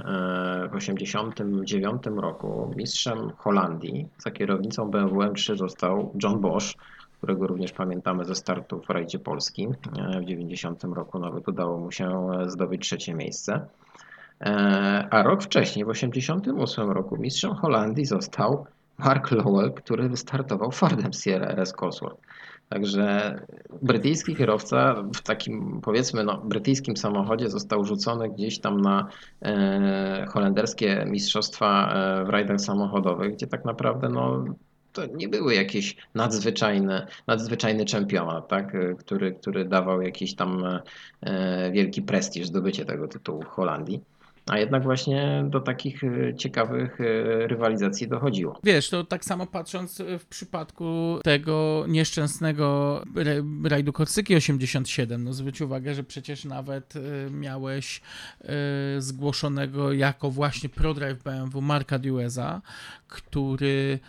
W 1989 roku mistrzem Holandii za kierownicą BMW M3 został John Bosch, którego również pamiętamy ze startu w rajdzie Polski. W 90 roku nawet udało mu się zdobyć trzecie miejsce. A rok wcześniej, w 1988 roku, mistrzem Holandii został Mark Lowell, który wystartował Fordem Sierra RS Cosworth. Także brytyjski kierowca w takim, powiedzmy, no, brytyjskim samochodzie został rzucony gdzieś tam na e, holenderskie mistrzostwa e, w rajdach samochodowych, gdzie tak naprawdę no, to nie były jakieś nadzwyczajne, nadzwyczajny czempionat, tak? który, który dawał jakiś tam e, wielki prestiż zdobycie tego tytułu w Holandii. A jednak właśnie do takich e, ciekawych e, rywalizacji dochodziło. Wiesz, to tak samo patrząc w przypadku tego nieszczęsnego rajdu Korsyki 87, no zwróć uwagę, że przecież nawet e, miałeś zgłoszonego jako właśnie ProDrive BMW Marka Dueza, który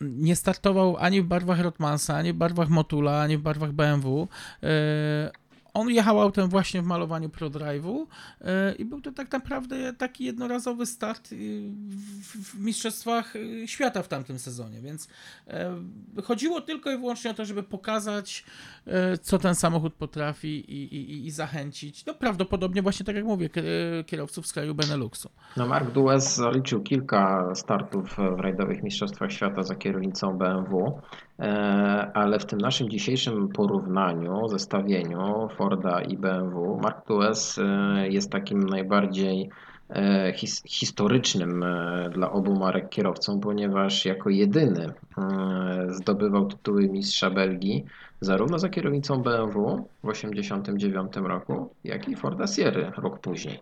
nie startował ani w barwach Rotmansa, ani w barwach Motula, ani w barwach BMW on jechał autem właśnie w malowaniu ProDrive'u e, i był to tak naprawdę taki jednorazowy start w Mistrzostwach e, Świata w tamtym sezonie, więc e, chodziło tylko i wyłącznie o to, żeby pokazać, co ten samochód potrafi i, i, i zachęcić, no prawdopodobnie właśnie tak jak mówię, kierowców z kraju Beneluxu. No Mark Dues zaliczył kilka startów w rajdowych Mistrzostwach Świata za kierownicą BMW. E, ale w tym naszym dzisiejszym porównaniu, zestawieniu Forda i BMW, Mark II e, jest takim najbardziej e, his, historycznym dla obu marek kierowcą, ponieważ jako jedyny zdobywał tytuły mistrza Belgii zarówno za kierownicą BMW w 1989 roku, jak i Forda Sierra rok później.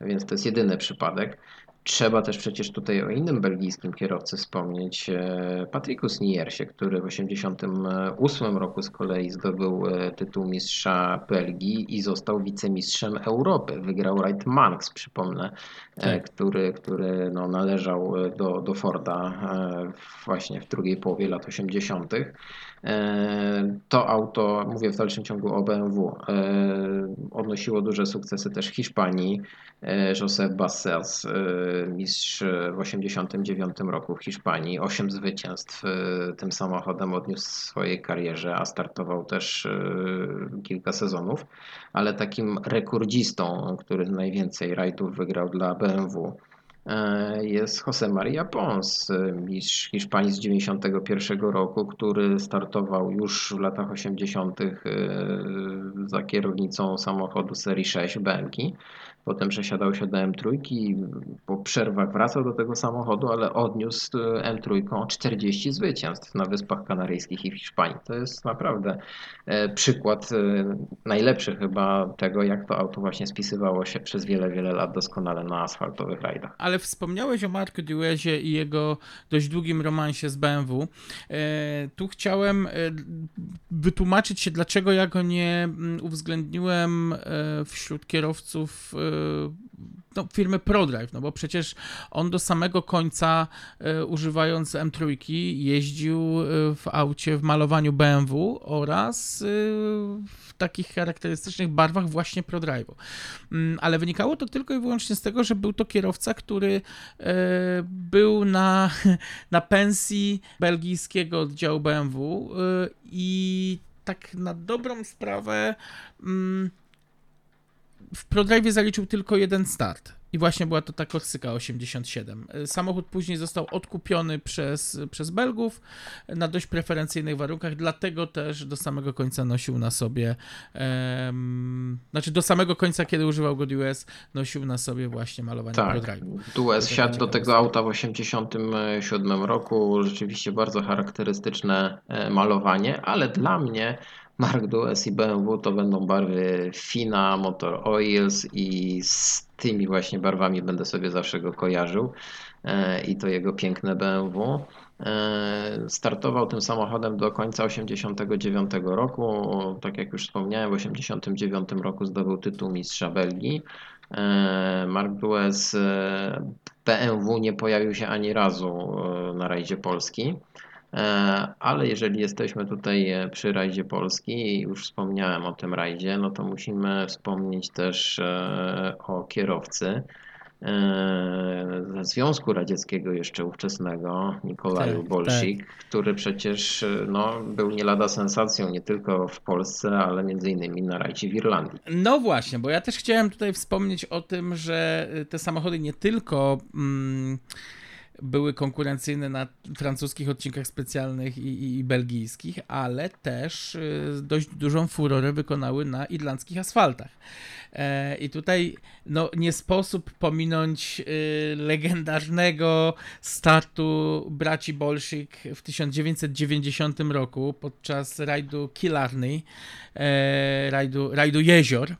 Więc to jest jedyny przypadek. Trzeba też przecież tutaj o innym belgijskim kierowcy wspomnieć, e, Patricku Sniersie, który w 1988 roku z kolei zdobył e, tytuł mistrza Belgii i został wicemistrzem Europy. Wygrał Wright Manx, przypomnę, e, tak. który, który no, należał do, do Forda właśnie w drugiej połowie lat 80. To auto, mówię w dalszym ciągu o BMW, odnosiło duże sukcesy też w Hiszpanii. Josep Bassels mistrz w 1989 roku w Hiszpanii. Osiem zwycięstw e, tym samochodem odniósł w swojej karierze, a startował też e, kilka sezonów, ale takim rekordzistą, który najwięcej rajdów wygrał dla BMW e, jest Jose Maria Pons, mistrz Hiszpanii z 1991 roku, który startował już w latach 80. za kierownicą samochodu serii 6 BMW Potem przesiadał się do M3 i po przerwach wracał do tego samochodu, ale odniósł e, M3 40 zwycięstw na Wyspach Kanaryjskich i w Hiszpanii. To jest naprawdę e, przykład e, najlepszy chyba tego, jak to auto właśnie spisywało się przez wiele, wiele lat doskonale na asfaltowych rajdach. Ale wspomniałeś o Marku Duezie i jego dość długim romansie z BMW. Tu chciałem wytłumaczyć się, dlaczego ja go nie mm, uwzględniłem wśród kierowców no, firmy ProDrive, no bo przecież on do samego końca e, używając M3 jeździł e, w aucie w malowaniu BMW oraz e, w takich charakterystycznych barwach właśnie ProDrive'u. Mm, ale wynikało to tylko i wyłącznie z tego, że był to kierowca, który był na, na pensji belgijskiego oddziału BMW i tak na dobrą sprawę mm, w ProDrive zaliczył tylko jeden start. I właśnie była to ta Korsyka 87. Samochód później został odkupiony przez, przez Belgów na dość preferencyjnych warunkach, dlatego też do samego końca nosił na sobie, um, znaczy do samego końca, kiedy używał go DUS, nosił na sobie właśnie malowanie tak, ProDrive. DUS wsiadł do tego auta w 87 roku, rzeczywiście bardzo charakterystyczne e, malowanie, ale dla mnie Mark Dues i BMW to będą barwy Fina, Motor Oils i z tymi właśnie barwami będę sobie zawsze go kojarzył e, i to jego piękne BMW. E, startował tym samochodem do końca 1989 roku. Tak jak już wspomniałem, w 1989 roku zdobył tytuł mistrza Belgii. E, Mark Dues BMW nie pojawił się ani razu na rajdzie Polski. E, ale jeżeli jesteśmy tutaj e, przy rajdzie Polski i już wspomniałem o tym rajdzie, no to musimy wspomnieć też e, o kierowcy ze Związku Radzieckiego jeszcze ówczesnego, Nikolaju tak, Bolsik, tak. który przecież no, był nie lada sensacją nie tylko w Polsce, ale między innymi na rajdzie w Irlandii. No właśnie, bo ja też chciałem tutaj wspomnieć o tym, że te samochody nie tylko... Mm, były konkurencyjne na francuskich odcinkach specjalnych i, i, i, belgijskich, ale też y, dość dużą furorę wykonały na irlandzkich asfaltach. E, I tutaj no, nie sposób pominąć y, legendarnego startu braci Bolszyk w 1990 roku podczas rajdu Killarney, e, rajdu, rajdu Jezior,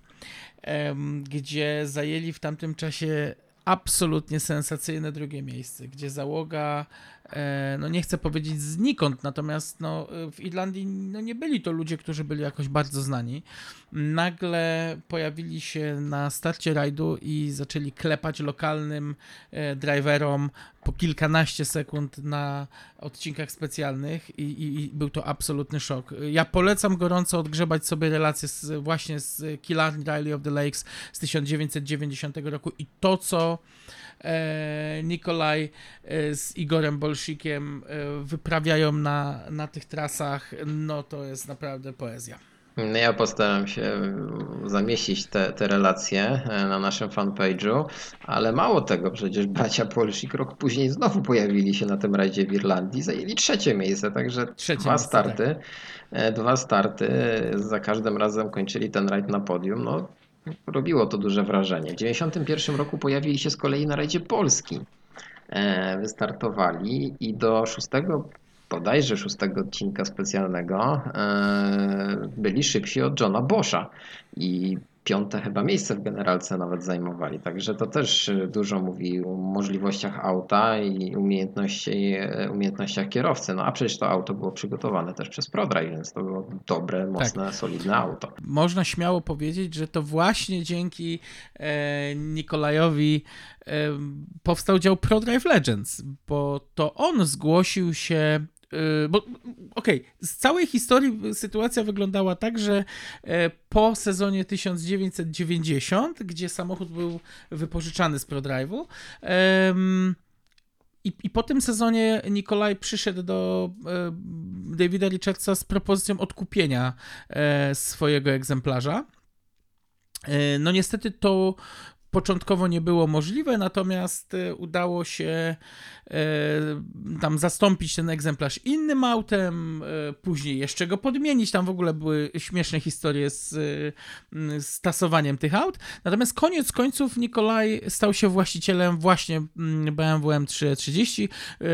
gdzie zajęli w tamtym czasie absolutnie sensacyjne drugie miejsce, gdzie załoga, no nie chcę powiedzieć znikąd, natomiast no, w Irlandii no nie byli to ludzie, którzy byli jakoś bardzo znani. Nagle pojawili się na starcie rajdu i zaczęli klepać lokalnym e, driverom po kilkanaście sekund na odcinkach specjalnych i, i, i, był to absolutny szok. Ja polecam gorąco odgrzebać sobie relacje z, właśnie z Killarney Rally of the Lakes z 1990 roku i to, co e, Nikolaj e, z Igorem Bolszikiem e, wyprawiają na, na tych trasach, no to jest naprawdę poezja. No ja postaram się zamieścić te, te relacje e, na naszym fanpage'u, ale mało tego, przecież bracia Polszik rok później znowu pojawili się na tym rajdzie w Irlandii, zajęli trzecie miejsce, także trzecie dwa miejsce, starty, tak. E, dwa starty, za każdym razem kończyli ten rajd na podium, no robiło to duże wrażenie. W 1991 roku pojawili się z kolei na rajdzie Polski. E, wystartowali i do szóstego, bodajże szóstego odcinka specjalnego e, byli szybsi od Johna Boscha i piąte chyba miejsce w generalce nawet zajmowali. Także to też dużo mówi o możliwościach auta i umiejętności, umiejętnościach kierowcy. No a przecież to auto było przygotowane też przez ProDrive, więc to było dobre, mocne, tak. solidne auto. Można śmiało powiedzieć, że to właśnie dzięki e, Nikolajowi e, powstał dział ProDrive Legends, bo to on zgłosił się bo okej, okay, z całej historii sytuacja wyglądała tak, że e, po sezonie 1990, gdzie samochód był wypożyczany z ProDrive'u, i, I po tym sezonie Nikolaj przyszedł do e, Davida Richardsa z propozycją odkupienia e, swojego egzemplarza. No niestety to początkowo nie było możliwe, natomiast e, udało się e, tam zastąpić ten egzemplarz innym autem, e, później jeszcze go podmienić. Tam w ogóle były śmieszne historie z, z tasowaniem tych aut. Natomiast koniec końców Nikolaj stał się właścicielem właśnie BMW M330,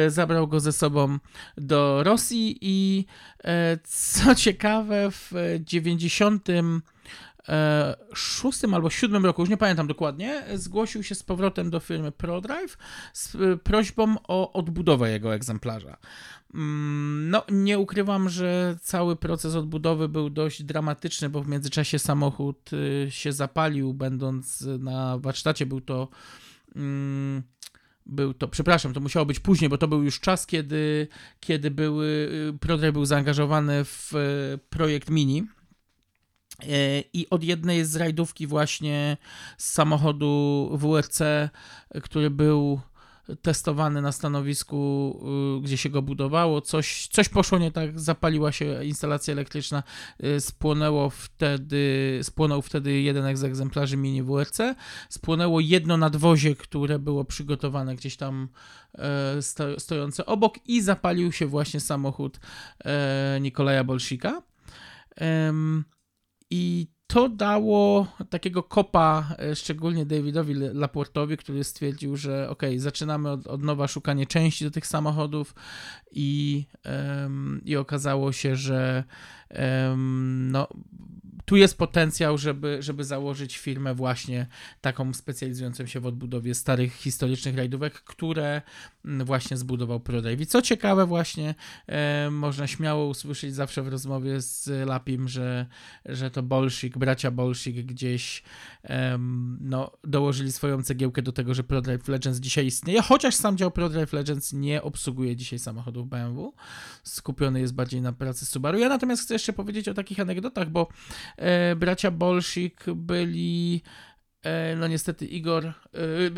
zabrał go ze sobą do Rosji i co ciekawe w 90 E, szóstym albo siódmym roku, już nie pamiętam dokładnie, zgłosił się z powrotem do firmy ProDrive z e, prośbą o odbudowę jego egzemplarza. Mm, no, nie ukrywam, że cały proces odbudowy był dość dramatyczny, bo w międzyczasie samochód e, się zapalił, będąc na warsztacie. Był to. Mm, był to, przepraszam, to musiało być później, bo to był już czas, kiedy, kiedy były, ProDrive był zaangażowany w projekt Mini E, I od jednej z rajdówki właśnie z samochodu WRC, który był testowany na stanowisku, y, gdzie się go budowało, coś, coś poszło nie tak, zapaliła się instalacja elektryczna, y, spłonęło wtedy, spłonął wtedy jeden z egzemplarzy mini WRC, spłonęło jedno nadwozie, które było przygotowane gdzieś tam e, stojące obok i zapalił się właśnie samochód e, Nikolaja Bolsika. I to dało takiego kopa, e, szczególnie Davidowi Laportowi, który stwierdził, że ok, zaczynamy od, od nowa szukanie części do tych samochodów i, um, i okazało się, że um, no, tu jest potencjał, żeby, żeby założyć firmę właśnie taką specjalizującą się w odbudowie starych historycznych rajdówek, które mm, właśnie zbudował ProDrive. I co ciekawe właśnie, e, można śmiało usłyszeć zawsze w rozmowie z Lapim, że, że to Bolszik, bracia Bolszik gdzieś e, no, dołożyli swoją cegiełkę do tego, że ProDrive Legends dzisiaj istnieje, chociaż sam dział ProDrive Legends nie obsługuje dzisiaj samochodów BMW, skupiony jest bardziej na pracy Subaru. Ja natomiast chcę jeszcze powiedzieć o takich anegdotach, bo bracia Bolszik byli e, no niestety Igor, e,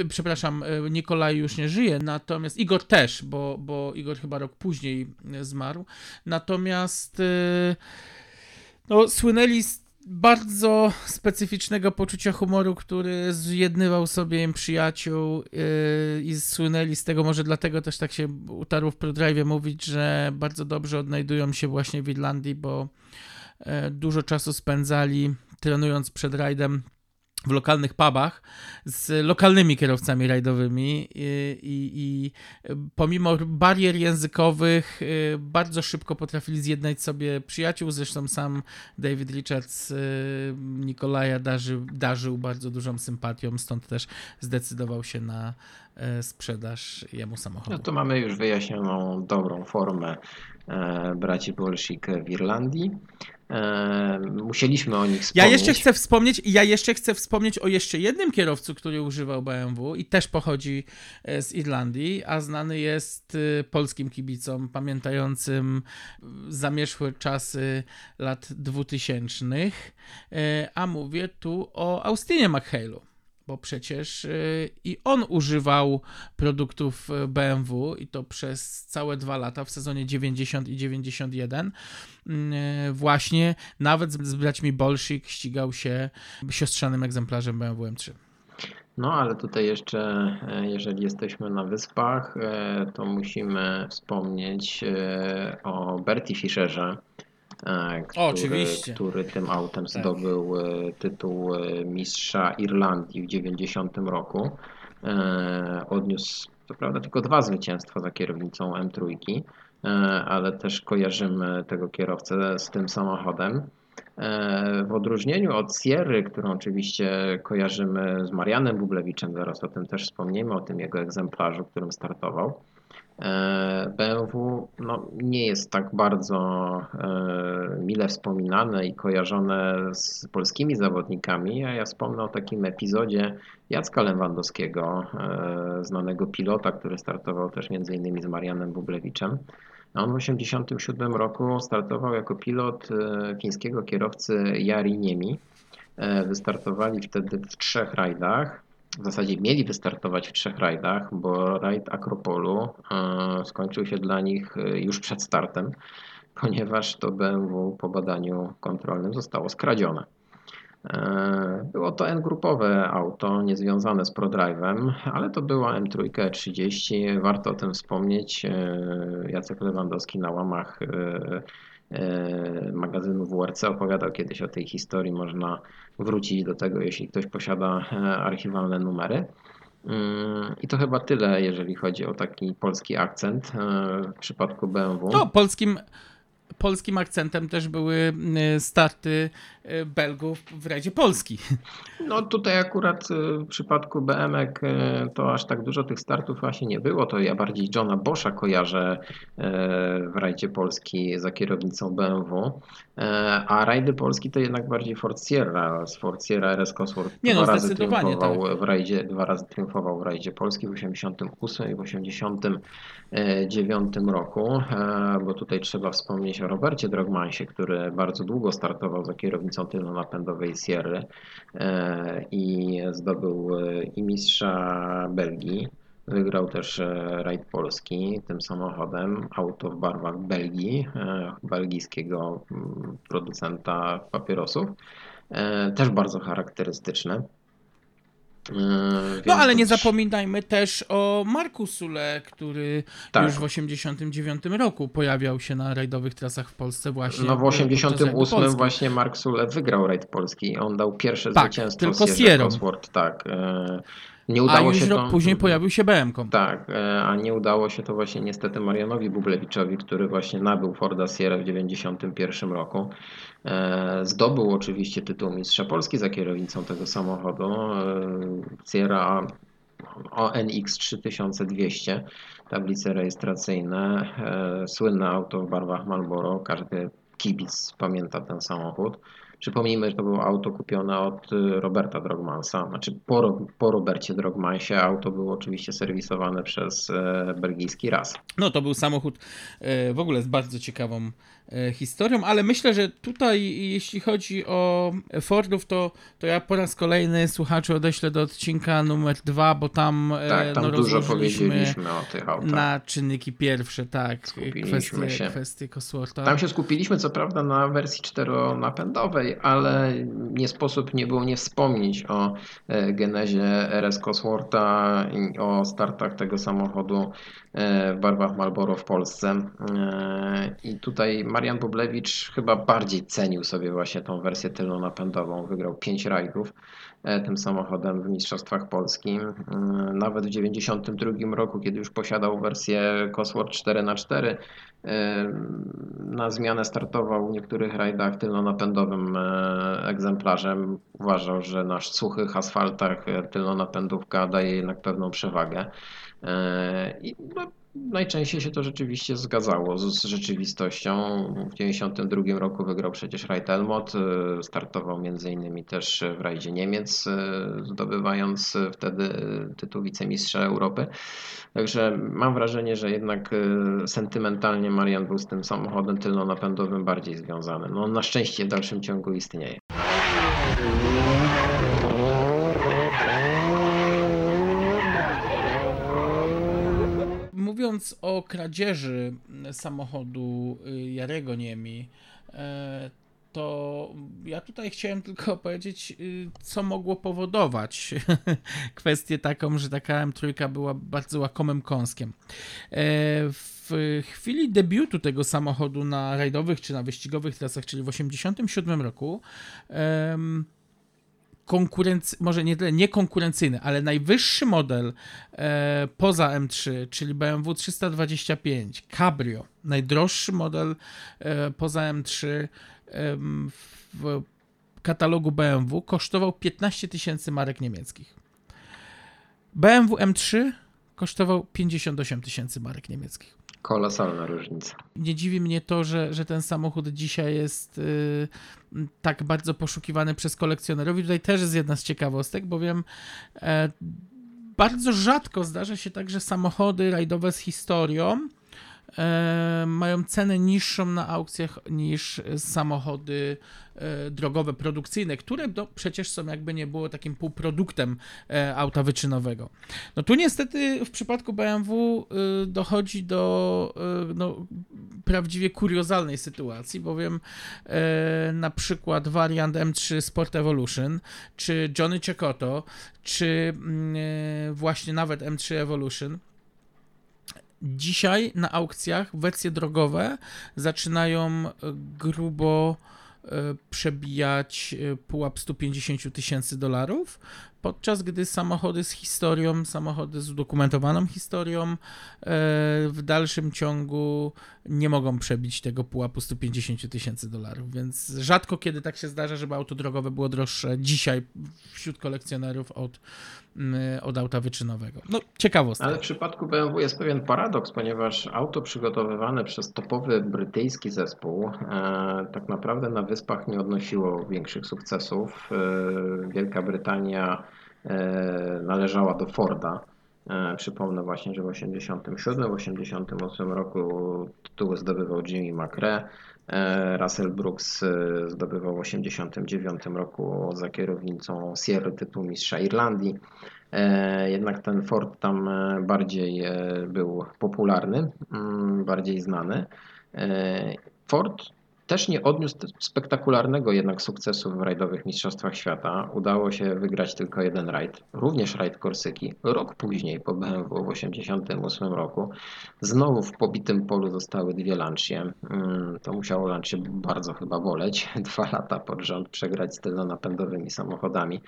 przepraszam, Nikolaj już nie żyje, natomiast Igor też, bo, bo Igor chyba rok później zmarł. Natomiast no, słynęli z bardzo specyficznego poczucia humoru, który zjednywał sobie im przyjaciół i słynęli z tego, może dlatego też tak się utarło w ProDrive mówić, że bardzo dobrze odnajdują się właśnie w Irlandii, bo E, dużo czasu spędzali trenując przed rajdem w lokalnych pubach z lokalnymi kierowcami rajdowymi i, i, i, pomimo barier językowych e, bardzo szybko potrafili zjednać sobie przyjaciół. Zresztą sam David Richards e, Nikolaja darzy, darzył bardzo dużą sympatią, stąd też zdecydował się na sprzedaż jemu samochodu. No to mamy już wyjaśnioną dobrą formę braci Bolszik w Irlandii. Musieliśmy o nich wspomnieć. Ja jeszcze chcę wspomnieć, ja jeszcze chcę wspomnieć o jeszcze jednym kierowcu, który używał BMW i też pochodzi e, z Irlandii, a znany jest e, polskim kibicom pamiętającym zamierzchłe czasy lat 2000, e, a mówię tu o Austinie McHale'u bo przecież y, i on używał produktów y, BMW i to przez całe dwa lata w sezonie 90 i 91. Y, właśnie nawet z braćmi Bolszik ścigał się siostrzanym egzemplarzem BMW M3. No, ale tutaj jeszcze, e, jeżeli jesteśmy na wyspach, e, to musimy wspomnieć e, o Bertie Fischerze, który, Oczywiście. który tym autem Tak. zdobył e, tytuł e, mistrza Irlandii w 90 roku. E, Odniósł co prawda tylko dwa zwycięstwa za kierownicą M3, e, ale też kojarzymy tego kierowcę z tym samochodem. E, W odróżnieniu od Sierry, którą oczywiście kojarzymy z Marianem Bublewiczem, zaraz o tym też wspomniemy, o tym jego egzemplarzu, którym startował. E, BMW no, nie jest tak bardzo e, mile wspominane i kojarzone z polskimi zawodnikami, a ja wspomnę o takim epizodzie Jacka Lewandowskiego, e, znanego pilota, który startował też innymi z Marianem Bublewiczem. On w 1987 roku startował jako pilot fińskiego kierowcy Jari Niemi. Wystartowali wtedy w trzech rajdach. W zasadzie mieli wystartować w trzech rajdach, bo rajd Akropolu e, skończył się dla nich e, już przed startem, ponieważ to BMW po badaniu kontrolnym zostało skradzione. E, Było to N-grupowe auto, niezwiązane z ProDrive'em, ale to była M3 E30. Warto o tym wspomnieć. Jacek Lewandowski na łamach magazynu WRC opowiadał kiedyś o tej historii. Można wrócić do tego, jeśli ktoś posiada e, archiwalne numery. Mm, I to chyba tyle, jeżeli chodzi o taki polski akcent e, w przypadku BMW. No, polskim, polskim akcentem też były y, starty y, Belgów w rajdzie Polski. No tutaj akurat y, w przypadku BMek to aż tak dużo tych startów właśnie nie było. To ja bardziej Johna Boscha kojarzę w rajdzie Polski za kierownicą BMW. A rajdy Polski to jednak bardziej Ford Sierra. Z Ford Sierra RS Cosworth Nie no, dwa razy triumfował w rajdzie, dwa razy triumfował w rajdzie Polski w 88 i w 89 roku, bo tutaj trzeba wspomnieć o Robercie Drogmansie, który bardzo długo startował za kierownicą tylnonapędowej Sierry e, i zdobył e, i mistrza Belgii. Wygrał też e, rajd Polski tym samochodem, auto w barwach Belgii, belgijskiego mm, producenta papierosów. Też bardzo charakterystyczne. E, No ale nie zapominajmy też o Marku Sule, który Tak. już w 89 roku pojawiał się na rajdowych trasach w Polsce właśnie. No w podczas rajdu 88 Polski. właśnie Mark Sule wygrał rajd polski. On dał pierwsze Tak, zwycięstwo tylko Sierra. Cosworth, tak. E, Nie A udało już się rok to... później pojawił się BM-ką. Tak, e, a nie udało się to właśnie niestety Marianowi Bublewiczowi, który właśnie nabył Forda Sierra w 91 roku. E, Zdobył oczywiście tytuł mistrza Polski za kierownicą tego samochodu. E, Sierra ONX 3200, tablice rejestracyjne, słynne auto w barwach Marlboro, każdy kibic pamięta ten samochód. Przypomnijmy, że to było auto kupione od y, Roberta Drogmansa, znaczy po, po Robercie Drogmansie. Auto było oczywiście serwisowane przez e, belgijski RAS. No to był samochód e, w ogóle z bardzo ciekawą historią, ale myślę, że tutaj jeśli chodzi o Fordów, to, to ja po raz kolejny słuchaczy odeślę do odcinka numer dwa, bo tam, e, Tak, tam no, dużo powiedzieliśmy o tych autach. na czynniki pierwsze, tak, Skupiliśmy kwestie, się. kwestie Coswortha. Tam się skupiliśmy co prawda na wersji czteronapędowej, ale nie sposób nie było nie wspomnieć o e, genezie RS Coswortha i o startach tego samochodu e, w barwach Marlboro w Polsce. E, I tutaj Marian Bublewicz chyba bardziej cenił sobie właśnie tą wersję tylnonapędową. Wygrał 5 rajdów e, tym samochodem w Mistrzostwach Polski. E, Nawet w 1992 roku, kiedy już posiadał wersję Cosworth 4x4, na zmianę startował w niektórych rajdach tylnonapędowym e, egzemplarzem. Uważał, że na suchych asfaltach e, tylnonapędówka daje jednak pewną przewagę. E, I no, najczęściej się to rzeczywiście zgadzało z, z rzeczywistością. W 1992 roku wygrał przecież rajd Elmot, e, startował innymi też w rajdzie Niemiec, e, zdobywając wtedy tytuł wicemistrza Europy. Także mam wrażenie, że jednak e, sentymentalnie Marian był z tym samochodem tylnonapędowym bardziej związany. No, na szczęście w dalszym ciągu istnieje. Mówiąc o kradzieży samochodu y, Jarego Niemi, e, to ja tutaj chciałem tylko powiedzieć, y, co mogło powodować kwestię taką, że taka M3 była bardzo łakomym kąskiem. E, w chwili debiutu tego samochodu na rajdowych czy na wyścigowych trasach, czyli w 1987 roku, konkurency, może nie tyle nie konkurencyjny, ale najwyższy model e, poza M3, czyli BMW 325 Cabrio, najdroższy model e, poza M3 e, w katalogu BMW kosztował 15 tysięcy marek niemieckich. BMW M3 kosztował 58 tysięcy marek niemieckich. Kolosalna różnica. Nie dziwi mnie to, że, że ten samochód dzisiaj jest y, tak bardzo poszukiwany przez kolekcjonerów. I tutaj też jest jedna z ciekawostek, bowiem e, bardzo rzadko zdarza się tak, że samochody rajdowe z historią mają cenę niższą na aukcjach niż samochody e, drogowe, produkcyjne, które no, przecież są jakby nie było takim półproduktem e, auta wyczynowego. No tu niestety w przypadku BMW e, dochodzi do e, no, prawdziwie kuriozalnej sytuacji, bowiem e, na przykład wariant M3 Sport Evolution, czy Johnny Cecotto, czy mm, e, właśnie nawet M3 Evolution, dzisiaj na aukcjach wersje drogowe zaczynają e, grubo e, przebijać e, pułap 150 tysięcy dolarów, podczas gdy samochody z historią, samochody z udokumentowaną historią e, w dalszym ciągu nie mogą przebić tego pułapu 150 tysięcy dolarów, więc rzadko kiedy tak się zdarza, żeby auto drogowe było droższe dzisiaj wśród kolekcjonerów od, od auta wyczynowego. No, ciekawostka. Ale w przypadku BMW jest pewien paradoks, ponieważ auto przygotowywane przez topowy brytyjski zespół e, tak naprawdę na wyspach nie odnosiło większych sukcesów. E, Wielka Brytania należała do Forda. E, przypomnę właśnie, że w 1987-1988 roku tytuły zdobywał Jimmy McRae. E, Russell Brooks zdobywał w 1989 roku za kierownicą Sierra tytuł mistrza Irlandii. Jednak ten Ford tam bardziej był popularny, mm, bardziej znany. Ford też nie odniósł spektakularnego jednak sukcesu w rajdowych Mistrzostwach Świata. Udało się wygrać tylko jeden rajd, również rajd Korsyki. Rok później po BMW w 1988 roku znowu w pobitym polu zostały dwie Lancia. Mm, to musiało Lancia bardzo chyba boleć. Dwa lata pod rząd przegrać z tylnonapędowymi samochodami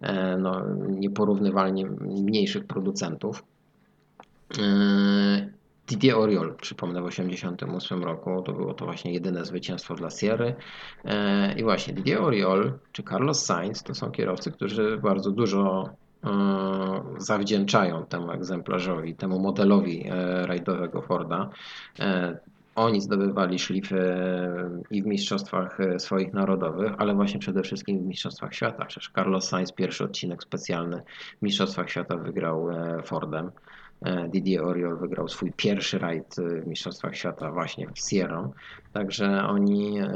e, no, nieporównywalnie mniejszych producentów. Didier Oriol, przypomnę, w 1988 roku to było to właśnie jedyne zwycięstwo dla Sierry. E, I właśnie Didier Oriol czy Carlos Sainz to są kierowcy, którzy bardzo dużo e, zawdzięczają temu egzemplarzowi, temu modelowi e, rajdowego Forda. Oni zdobywali szlify i w mistrzostwach swoich narodowych, ale właśnie przede wszystkim w mistrzostwach świata. Przecież Carlos Sainz pierwszy odcinek specjalny w mistrzostwach świata wygrał Fordem. E, Didier Oriol wygrał swój pierwszy rajd w Mistrzostwach Świata właśnie w Sierra. Także oni e,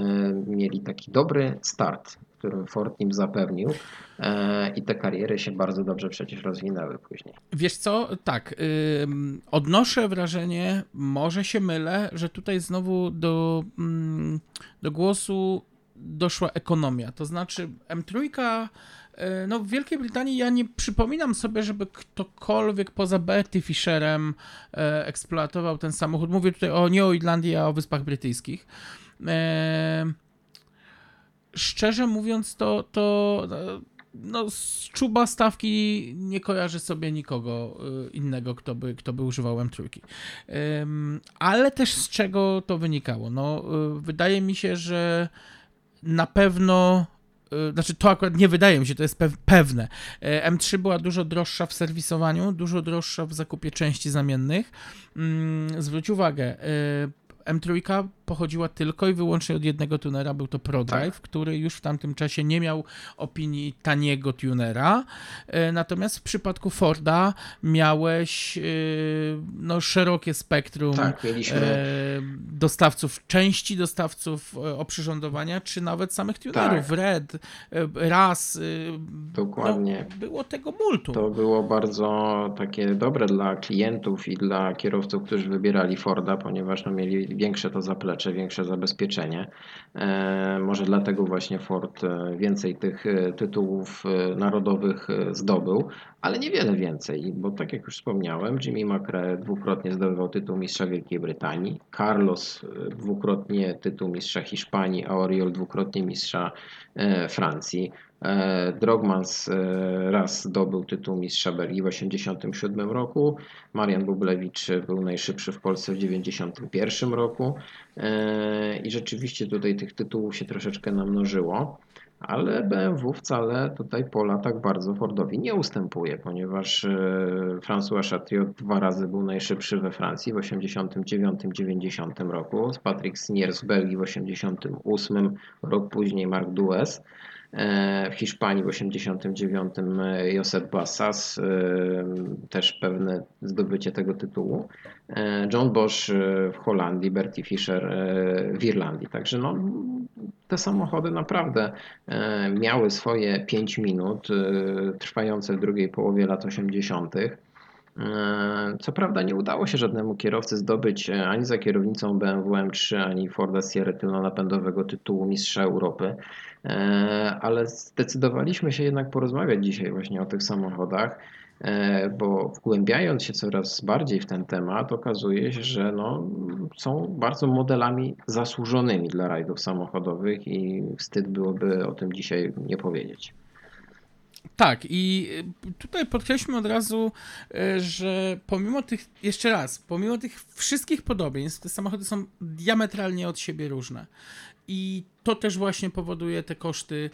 mieli taki dobry start, którym Ford im zapewnił e, i te kariery się bardzo dobrze przecież rozwinęły później. Wiesz co, tak, odnoszę wrażenie, może się mylę, że tutaj znowu do, mm, do głosu doszła ekonomia. To znaczy M3 E, no w Wielkiej Brytanii ja nie przypominam sobie, żeby ktokolwiek poza Bertie Fisherem e, eksploatował ten samochód. Mówię tutaj o, nie o Irlandii, a o Wyspach Brytyjskich. E, szczerze mówiąc, to, to no, z czuba stawki nie kojarzy sobie nikogo innego, kto by, kto by używał M3. Ale też z czego to wynikało? No, wydaje mi się, że na pewno znaczy to akurat nie wydaje mi się, to jest pewne. Y, M3 była dużo droższa w serwisowaniu, dużo droższa w zakupie części zamiennych. Mm, zwróć uwagę, y, M3 pochodziła tylko i wyłącznie od jednego tunera, był to ProDrive, tak. który już w tamtym czasie nie miał opinii taniego tunera. E, natomiast w przypadku Forda miałeś e, no, szerokie spektrum tak, mieliśmy... E, dostawców części, dostawców oprzyrządowania, czy nawet samych tunerów. Tak. Red, RAS. Dokładnie. No, było tego multum. To było bardzo takie dobre dla klientów i dla kierowców, którzy wybierali Forda, ponieważ no, mieli większe to zaplecze zaplecze, większe zabezpieczenie. E, może dlatego właśnie Ford e, więcej tych tytułów narodowych zdobył, ale niewiele więcej, bo tak jak już wspomniałem, Jimmy McRae dwukrotnie zdobywał tytuł mistrza Wielkiej Brytanii, Carlos dwukrotnie tytuł mistrza Hiszpanii, a Oriol dwukrotnie mistrza Francji. E, Drogmans e, raz zdobył tytuł mistrza Belgii w 1987 roku. Marian Bublewicz był najszybszy w Polsce w 1991 roku. E, I rzeczywiście tutaj tych tytułów się troszeczkę namnożyło. Ale BMW wcale tutaj po latach bardzo Fordowi nie ustępuje, ponieważ François Chatriot dwa razy był najszybszy we Francji w 1989-90 roku, Patrick Snier z Belgii w 1988, rok później Mark Dues. E, w Hiszpanii w 89 e, Josep Bassas, e, też pewne zdobycie tego tytułu. John Bosch w Holandii, Bertie Fischer w Irlandii. Także no, te samochody naprawdę miały swoje 5 minut, trwające w drugiej połowie lat 80. Co prawda nie udało się żadnemu kierowcy zdobyć ani za kierownicą BMW M3, ani Forda Sierra tylnonapędowego tytułu Mistrza Europy. E, ale zdecydowaliśmy się jednak porozmawiać dzisiaj właśnie o tych samochodach, e, bo wgłębiając się coraz bardziej w ten temat, okazuje się, że no, są bardzo modelami zasłużonymi dla rajdów samochodowych i wstyd byłoby o tym dzisiaj nie powiedzieć. Tak, i tutaj podkreślmy od razu, e, że pomimo tych, jeszcze raz, pomimo tych wszystkich podobieństw, te samochody są diametralnie od siebie różne. I to też właśnie powoduje te koszty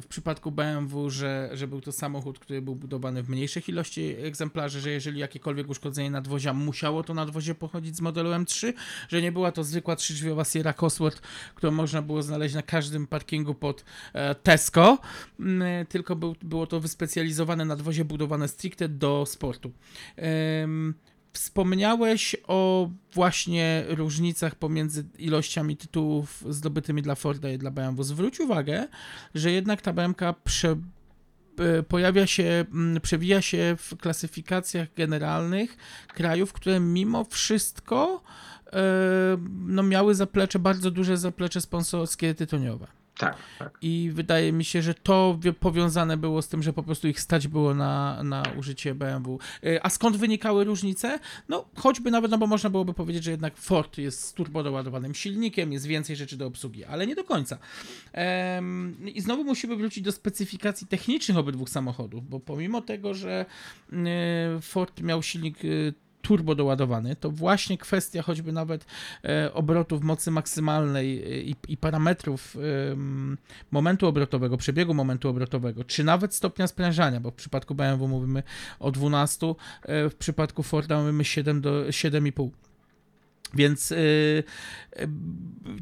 w przypadku BMW, że, że był to samochód, który był budowany w mniejszych ilości egzemplarzy, że jeżeli jakiekolwiek uszkodzenie nadwozia musiało to nadwozie pochodzić z modelu M3, że nie była to zwykła trzydrzwiowa Sierra Cosworth, którą można było znaleźć na każdym parkingu pod e, Tesco, tylko był, było to wyspecjalizowane nadwozie budowane stricte do sportu. Wspomniałeś o właśnie różnicach pomiędzy ilościami tytułów zdobytymi dla Forda i dla BMW. Zwróć uwagę, że jednak ta BMK prze, e, pojawia się, przewija się w klasyfikacjach generalnych krajów, które mimo wszystko e, no, miały zaplecze, bardzo duże zaplecze sponsorskie tytoniowe. Tak, tak. I wydaje mi się, że to powiązane było z tym, że po prostu ich stać było na, na użycie BMW. Y, a skąd wynikały różnice? No, choćby nawet, no bo można byłoby powiedzieć, że jednak Ford jest z turbodoładowanym silnikiem, jest więcej rzeczy do obsługi, ale nie do końca. I znowu musimy wrócić do specyfikacji technicznych obydwu samochodów, bo pomimo tego, że y, Ford miał silnik y, turbo doładowany, to właśnie kwestia choćby nawet e, obrotów mocy maksymalnej e, i, i parametrów momentu obrotowego, przebiegu momentu obrotowego, czy nawet stopnia sprężania, bo w przypadku BMW mówimy o 12, e, w przypadku Forda mówimy 7 do 7,5. Więc yy, yy,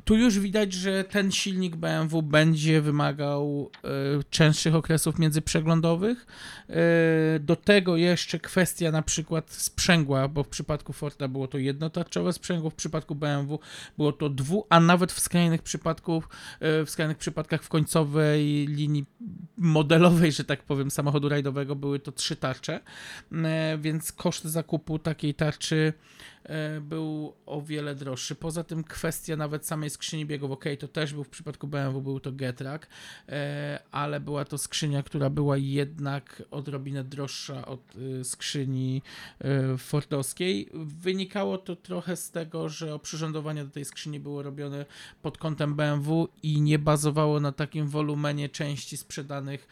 tu już widać, że ten silnik BMW będzie wymagał yy, częstszych okresów międzyprzeglądowych. Y, do tego jeszcze kwestia na przykład sprzęgła, bo w przypadku Forda było to jednotarczowe sprzęgło, w przypadku BMW było to dwu, a nawet w skrajnych przypadków, y, w skrajnych przypadkach w końcowej linii modelowej, że tak powiem, samochodu rajdowego były to trzy tarcze, y, więc koszt zakupu takiej tarczy był o wiele droższy. Poza tym kwestia nawet samej skrzyni biegów, ok, to też był w przypadku BMW, był to Getrack, e, ale była to skrzynia, która była jednak odrobinę droższa od e, skrzyni fordowskiej. Wynikało to trochę z tego, że oprzyrządowanie do tej skrzyni było robione pod kątem BMW i nie bazowało na takim wolumenie części sprzedanych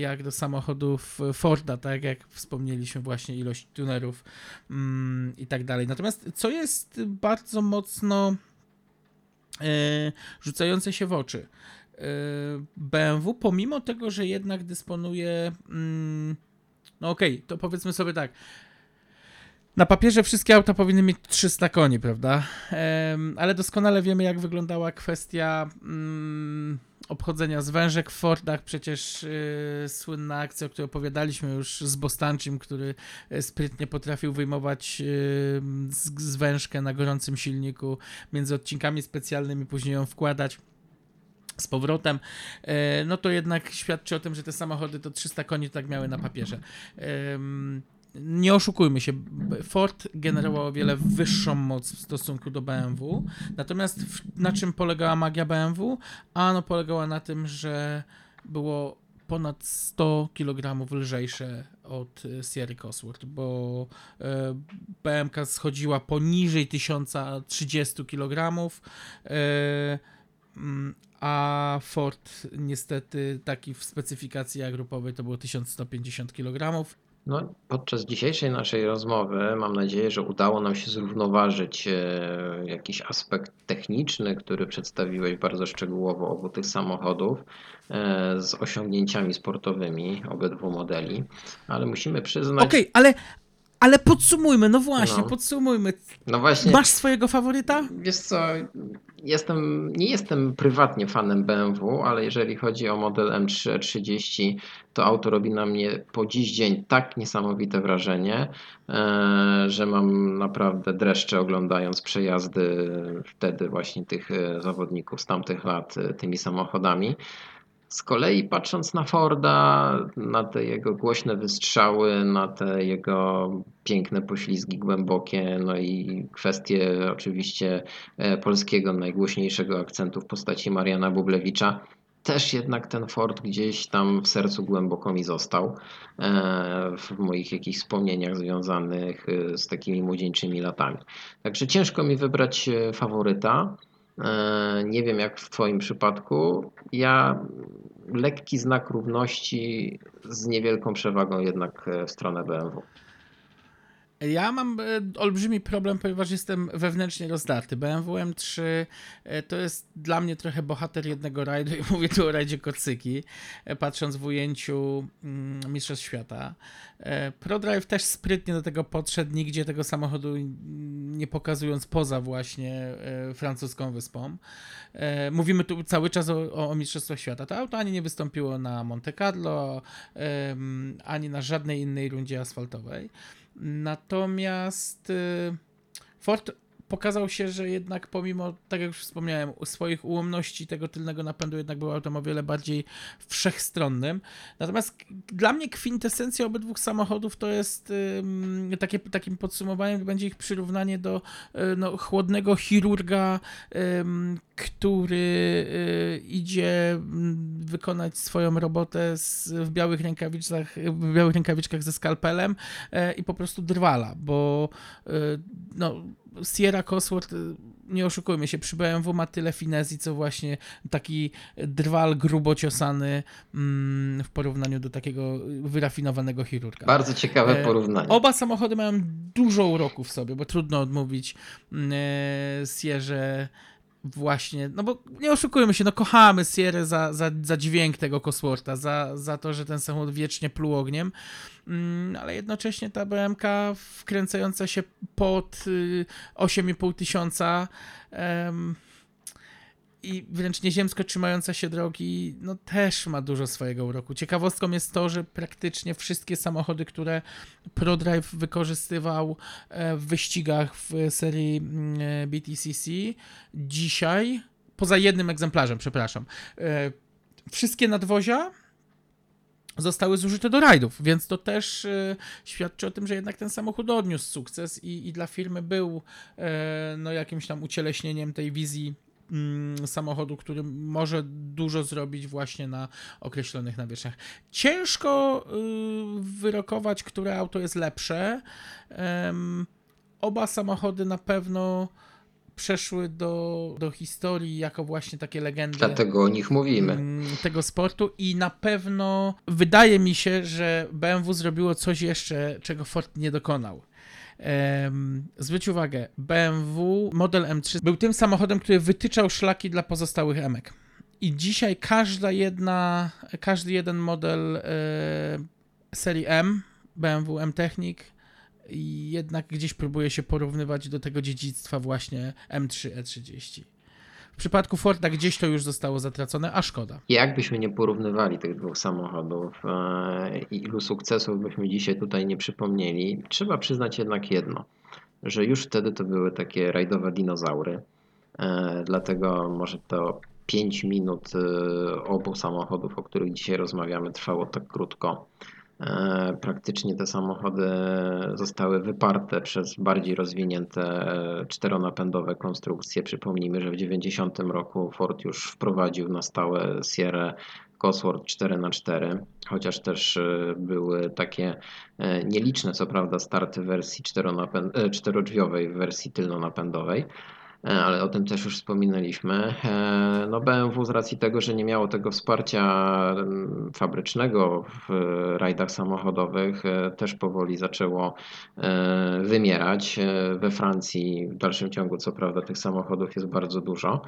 jak do samochodów Forda, tak jak wspomnieliśmy właśnie ilość tunerów mm, i tak dalej dalej. Natomiast co jest bardzo mocno e, rzucające się w oczy. E, BMW, pomimo tego, że jednak dysponuje. Mm, no okej, okay, to powiedzmy sobie tak. Na papierze wszystkie auta powinny mieć 300 koni, prawda? ale doskonale wiemy, jak wyglądała kwestia mm, obchodzenia zwężek w Fordach. Przecież yy, słynna akcja, o której opowiadaliśmy już z Bostancim, który y, sprytnie potrafił wyjmować yy, zwężkę na gorącym silniku między odcinkami specjalnymi, później ją wkładać z powrotem, y, no to jednak świadczy o tym, że te samochody to 300 koni tak miały na papierze. Nie oszukujmy się, Ford generował o wiele wyższą moc w stosunku do BMW. Natomiast na czym polegała magia BMW? Ano polegała na tym, że było ponad 100 kg lżejsze od e, Sierra Cosworth, bo e, BMK schodziła poniżej 1030 kg, e, mm, a Ford niestety taki w specyfikacji grupowej to było 1150 kg. No, podczas dzisiejszej naszej rozmowy mam nadzieję, że udało nam się zrównoważyć jakiś aspekt techniczny, który przedstawiłeś bardzo szczegółowo obu tych samochodów z osiągnięciami sportowymi obydwu modeli, ale musimy przyznać. Okej, okay, ale, ale podsumujmy, no właśnie, no. podsumujmy. No właśnie. Masz swojego faworyta? Wiesz co, jestem, nie jestem prywatnie fanem BMW, ale jeżeli chodzi o model M330, to auto robi na mnie po dziś dzień tak niesamowite wrażenie, e, że mam naprawdę dreszcze oglądając przejazdy wtedy właśnie tych e, zawodników z tamtych lat e, tymi samochodami. Z kolei patrząc na Forda, na te jego głośne wystrzały, na te jego piękne poślizgi głębokie, no i kwestie oczywiście e, polskiego najgłośniejszego akcentu w postaci Mariana Bublewicza, też jednak ten Ford gdzieś tam w sercu głęboko mi został e, w moich jakichś wspomnieniach związanych e, z takimi młodzieńczymi latami. Także ciężko mi wybrać faworyta. E, nie wiem jak w Twoim przypadku. Ja lekki znak równości z niewielką przewagą jednak w stronę BMW. Ja mam e, olbrzymi problem, ponieważ jestem wewnętrznie rozdarty. BMW M3 e, to jest dla mnie trochę bohater jednego rajdu i mówię tu o rajdzie Kocyki, e, patrząc w ujęciu mm, Mistrzostw Świata. ProDrive też sprytnie do tego podszedł, nigdzie tego samochodu nie pokazując poza właśnie francuską wyspą. Mówimy tu cały czas o, o Mistrzostwach Świata. To auto ani nie wystąpiło na Monte Carlo, ani na żadnej innej rundzie asfaltowej. Natomiast y, Ford pokazał się, że jednak pomimo, tak jak już wspomniałem, swoich ułomności tego tylnego napędu jednak był autem o wiele bardziej wszechstronnym. Natomiast dla mnie kwintesencja obydwu samochodów to jest takie, takim podsumowaniem będzie ich przyrównanie do y, no, chłodnego chirurga, który y, idzie wykonać swoją robotę z, w, białych rękawiczkach, w białych rękawiczkach ze skalpelem e, i po prostu drwala, bo y, no, Sierra Cosworth, y, nie oszukujmy się, przy BMW ma tyle finezji, co właśnie taki drwal grubo ciosany mm, w porównaniu do takiego wyrafinowanego chirurga. Bardzo ciekawe e, porównanie. Oba samochody mają dużo uroku w sobie, bo trudno odmówić mm, e, Sierze właśnie, no bo nie oszukujmy się, no kochamy Sierra za, za, za dźwięk tego Coswortha, za, za to, że ten samochód wiecznie pluł ogniem, mm, ale jednocześnie ta BMK wkręcająca się pod 8,5 y, tysiąca i wręcz nieziemsko trzymająca się drogi, no też ma dużo swojego uroku. Ciekawostką jest to, że praktycznie wszystkie samochody, które ProDrive wykorzystywał e, w wyścigach w serii mm, BTCC, dzisiaj, poza jednym egzemplarzem, przepraszam, e, wszystkie nadwozia zostały zużyte do rajdów, więc to też świadczy o tym, że jednak ten samochód odniósł sukces i, i dla firmy był no, jakimś tam ucieleśnieniem tej wizji samochodu, który może dużo zrobić właśnie na określonych nawierzchniach. Ciężko y, wyrokować, które auto jest lepsze. Oba samochody na pewno przeszły do, do historii jako właśnie takie legendy. Dlatego o nich mówimy. Mm, tego sportu i na pewno wydaje mi się, że BMW zrobiło coś jeszcze, czego Ford nie dokonał. Zwróć uwagę, BMW Model M3 był tym samochodem, który wytyczał szlaki dla pozostałych emek. I dzisiaj każda jedna, każdy jeden model e, serii M, BMW M Technic, jednak gdzieś próbuje się porównywać do tego dziedzictwa właśnie M3 E30. W przypadku Forda gdzieś to już zostało zatracone, a szkoda. Jakbyśmy nie porównywali tych dwóch samochodów, e, ilu sukcesów byśmy dzisiaj tutaj nie przypomnieli, trzeba przyznać jednak jedno, że już wtedy to były takie rajdowe dinozaury. E, dlatego może to 5 minut e, obu samochodów, o których dzisiaj rozmawiamy, trwało tak krótko. E, praktycznie te samochody zostały wyparte przez bardziej rozwinięte czteronapędowe konstrukcje. Przypomnijmy, że w 90 roku Ford już wprowadził na stałe Sierra Cosworth 4x4, chociaż też były takie nieliczne, co prawda, starty wersji czterodrzwiowej, w wersji tylnonapędowej. E, ale o tym też już wspominaliśmy. E, no BMW z racji tego, że nie miało tego wsparcia mm, fabrycznego w rajdach samochodowych, e, też powoli zaczęło wymierać. We Francji w dalszym ciągu, co prawda, tych samochodów jest bardzo dużo,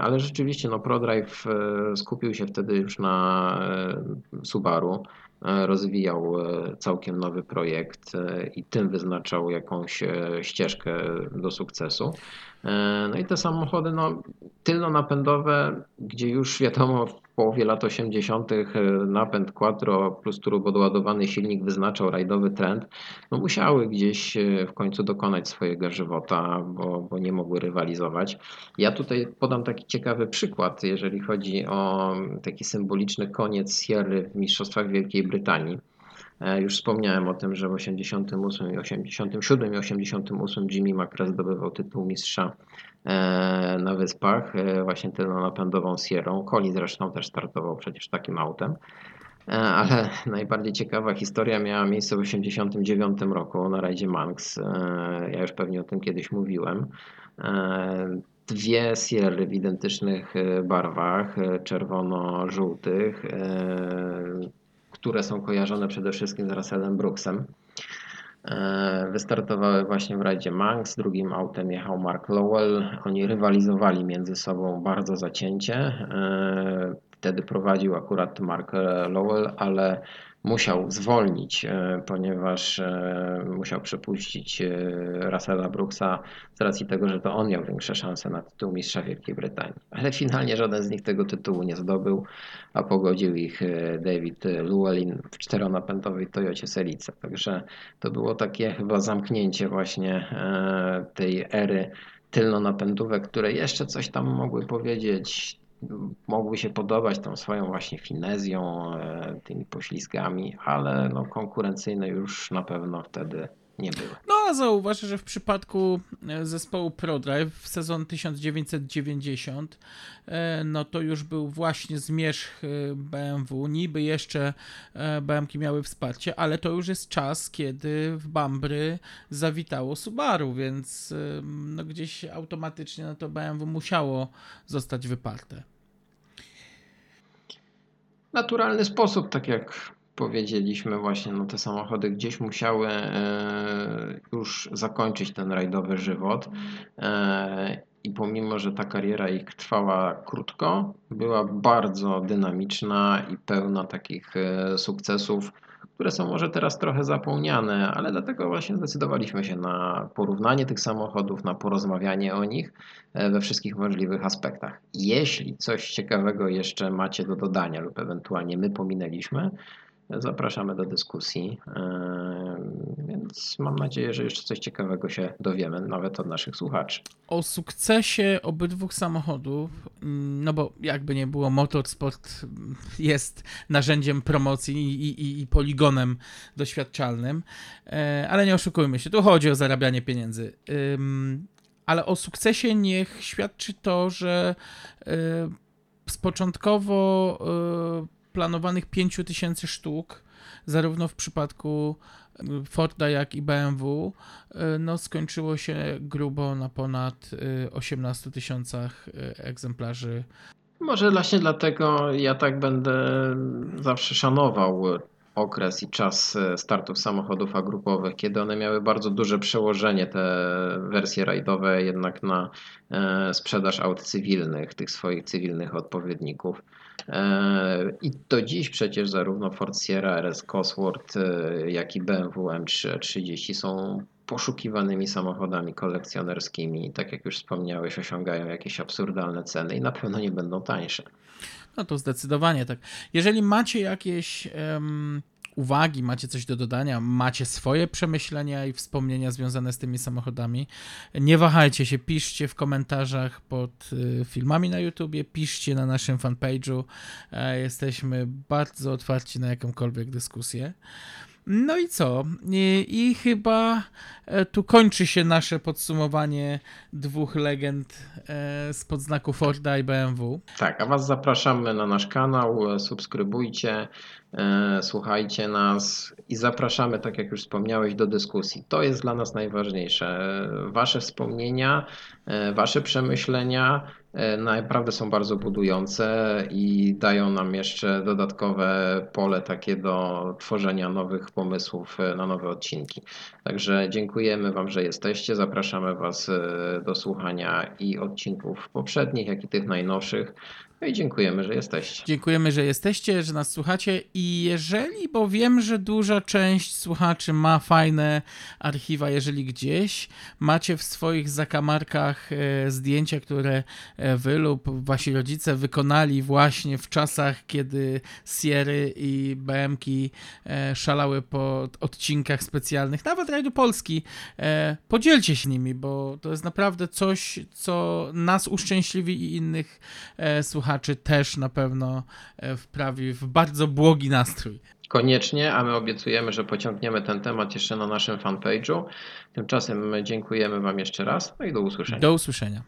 ale rzeczywiście no, ProDrive skupił się wtedy już na Subaru. E, rozwijał e, całkiem nowy projekt e, i tym wyznaczał jakąś ścieżkę do sukcesu. No i te samochody no, tylno-napędowe, gdzie już wiadomo połowie lat 80. E, napęd quattro plus turbo doładowany silnik wyznaczał rajdowy trend, no musiały gdzieś e, w końcu dokonać swojego żywota, bo, bo nie mogły rywalizować. Ja tutaj podam taki ciekawy przykład, jeżeli chodzi o taki symboliczny koniec Sierry w Mistrzostwach Wielkiej Brytanii. E, już wspomniałem o tym, że w 88, 87 i 88 Jimmy McRae zdobywał tytuł mistrza E, na wyspach, e, właśnie tylną napędową Sierą. Coli zresztą też startował przecież takim autem. Ale najbardziej ciekawa historia miała miejsce w 1989 roku na rajdzie Manx. Ja już pewnie o tym kiedyś mówiłem. Dwie Sierry w identycznych barwach, czerwono-żółtych, które są kojarzone przede wszystkim z Russellem Brooksem. E, wystartowały właśnie w rajdzie Manx, drugim autem jechał Mark Lowell. Oni rywalizowali między sobą bardzo zacięcie. E, wtedy prowadził akurat Mark Lowell, ale musiał zwolnić, e, ponieważ e, musiał przepuścić e, Russella Brooksa z racji tego, że to on miał większe szanse na tytuł mistrza Wielkiej Brytanii. Ale finalnie żaden z nich tego tytułu nie zdobył, a pogodził ich David Llewellyn w czteronapędowej Toyocie Celica. Także to było takie chyba zamknięcie właśnie tej ery tylnonapędówek, które jeszcze coś tam mogły powiedzieć mogły się podobać tą swoją właśnie finezją, e, tymi poślizgami, ale no konkurencyjne już na pewno wtedy nie były. No a zauważ, że w przypadku e, zespołu ProDrive w sezon 1990 e, no to już był właśnie zmierzch BMW. Niby jeszcze BMW miały wsparcie, ale to już jest czas, kiedy w Bambry zawitało Subaru, więc no gdzieś automatycznie no to BMW musiało zostać wyparte naturalny sposób, tak jak powiedzieliśmy właśnie, no te samochody gdzieś musiały e, już zakończyć ten rajdowy żywot. E, I pomimo, że ta kariera ich trwała krótko, była bardzo dynamiczna i pełna takich e, sukcesów które są może teraz trochę zapomniane, ale dlatego właśnie zdecydowaliśmy się na porównanie tych samochodów, na porozmawianie o nich e, we wszystkich możliwych aspektach. Jeśli coś ciekawego jeszcze macie do dodania lub ewentualnie my pominęliśmy, Zapraszamy do dyskusji, więc mam nadzieję, że jeszcze coś ciekawego się dowiemy, nawet od naszych słuchaczy. O sukcesie obydwu samochodów, no bo jakby nie było, motorsport jest narzędziem promocji i, i, i poligonem doświadczalnym, e, ale nie oszukujmy się, tu chodzi o zarabianie pieniędzy. Ale o sukcesie niech świadczy to, że e, z początkowo e, planowanych 5000 sztuk, zarówno w przypadku e, Forda, jak i BMW, e, no skończyło się grubo na ponad 18 e, tysiącach egzemplarzy. Może właśnie dlatego ja tak będę zawsze szanował okres i czas startów samochodów agrupowych, kiedy one miały bardzo duże przełożenie, te wersje rajdowe, jednak na sprzedaż aut cywilnych, tych swoich cywilnych odpowiedników. E, I do dziś przecież zarówno Ford Sierra RS Cosworth, e, jak i BMW M330 są poszukiwanymi samochodami kolekcjonerskimi. Tak jak już wspomniałeś, osiągają jakieś absurdalne ceny i na pewno nie będą tańsze. No to zdecydowanie tak. Jeżeli macie jakieś um, uwagi, macie coś do dodania, macie swoje przemyślenia i wspomnienia związane z tymi samochodami, nie wahajcie się, piszcie w komentarzach pod y, filmami na YouTubie, piszcie na naszym fanpage'u. E, jesteśmy bardzo otwarci na jakąkolwiek dyskusję. No i co? I, I, chyba e, tu kończy się nasze podsumowanie dwóch legend e, z podznaku Forda i BMW. Tak, a Was zapraszamy na nasz kanał, subskrybujcie, e, słuchajcie nas i zapraszamy, tak jak już wspomniałeś, do dyskusji. To jest dla nas najważniejsze. Wasze wspomnienia, Wasze przemyślenia naprawdę są bardzo budujące i dają nam jeszcze dodatkowe pole takie do tworzenia nowych pomysłów na nowe odcinki. Także dziękujemy Wam, że jesteście. Zapraszamy Was do słuchania i odcinków poprzednich, jak i tych najnowszych. No i dziękujemy, że jesteście. Dziękujemy, że jesteście, że nas słuchacie i jeżeli, bo wiem, że duża część słuchaczy ma fajne archiwa, jeżeli gdzieś macie w swoich zakamarkach e, zdjęcia, które e, wy lub wasi rodzice wykonali właśnie w czasach, kiedy Sierry i BMki e, szalały po odcinkach specjalnych, nawet Rajdu Polski, podzielcie się nimi, bo to jest naprawdę coś, co nas uszczęśliwi i innych słuchaczy słuchaczy też na pewno e, wprawi w bardzo błogi nastrój. Koniecznie, a my obiecujemy, że pociągniemy ten temat jeszcze na naszym fanpage'u. Tymczasem dziękujemy Wam jeszcze raz no i do usłyszenia. Do usłyszenia.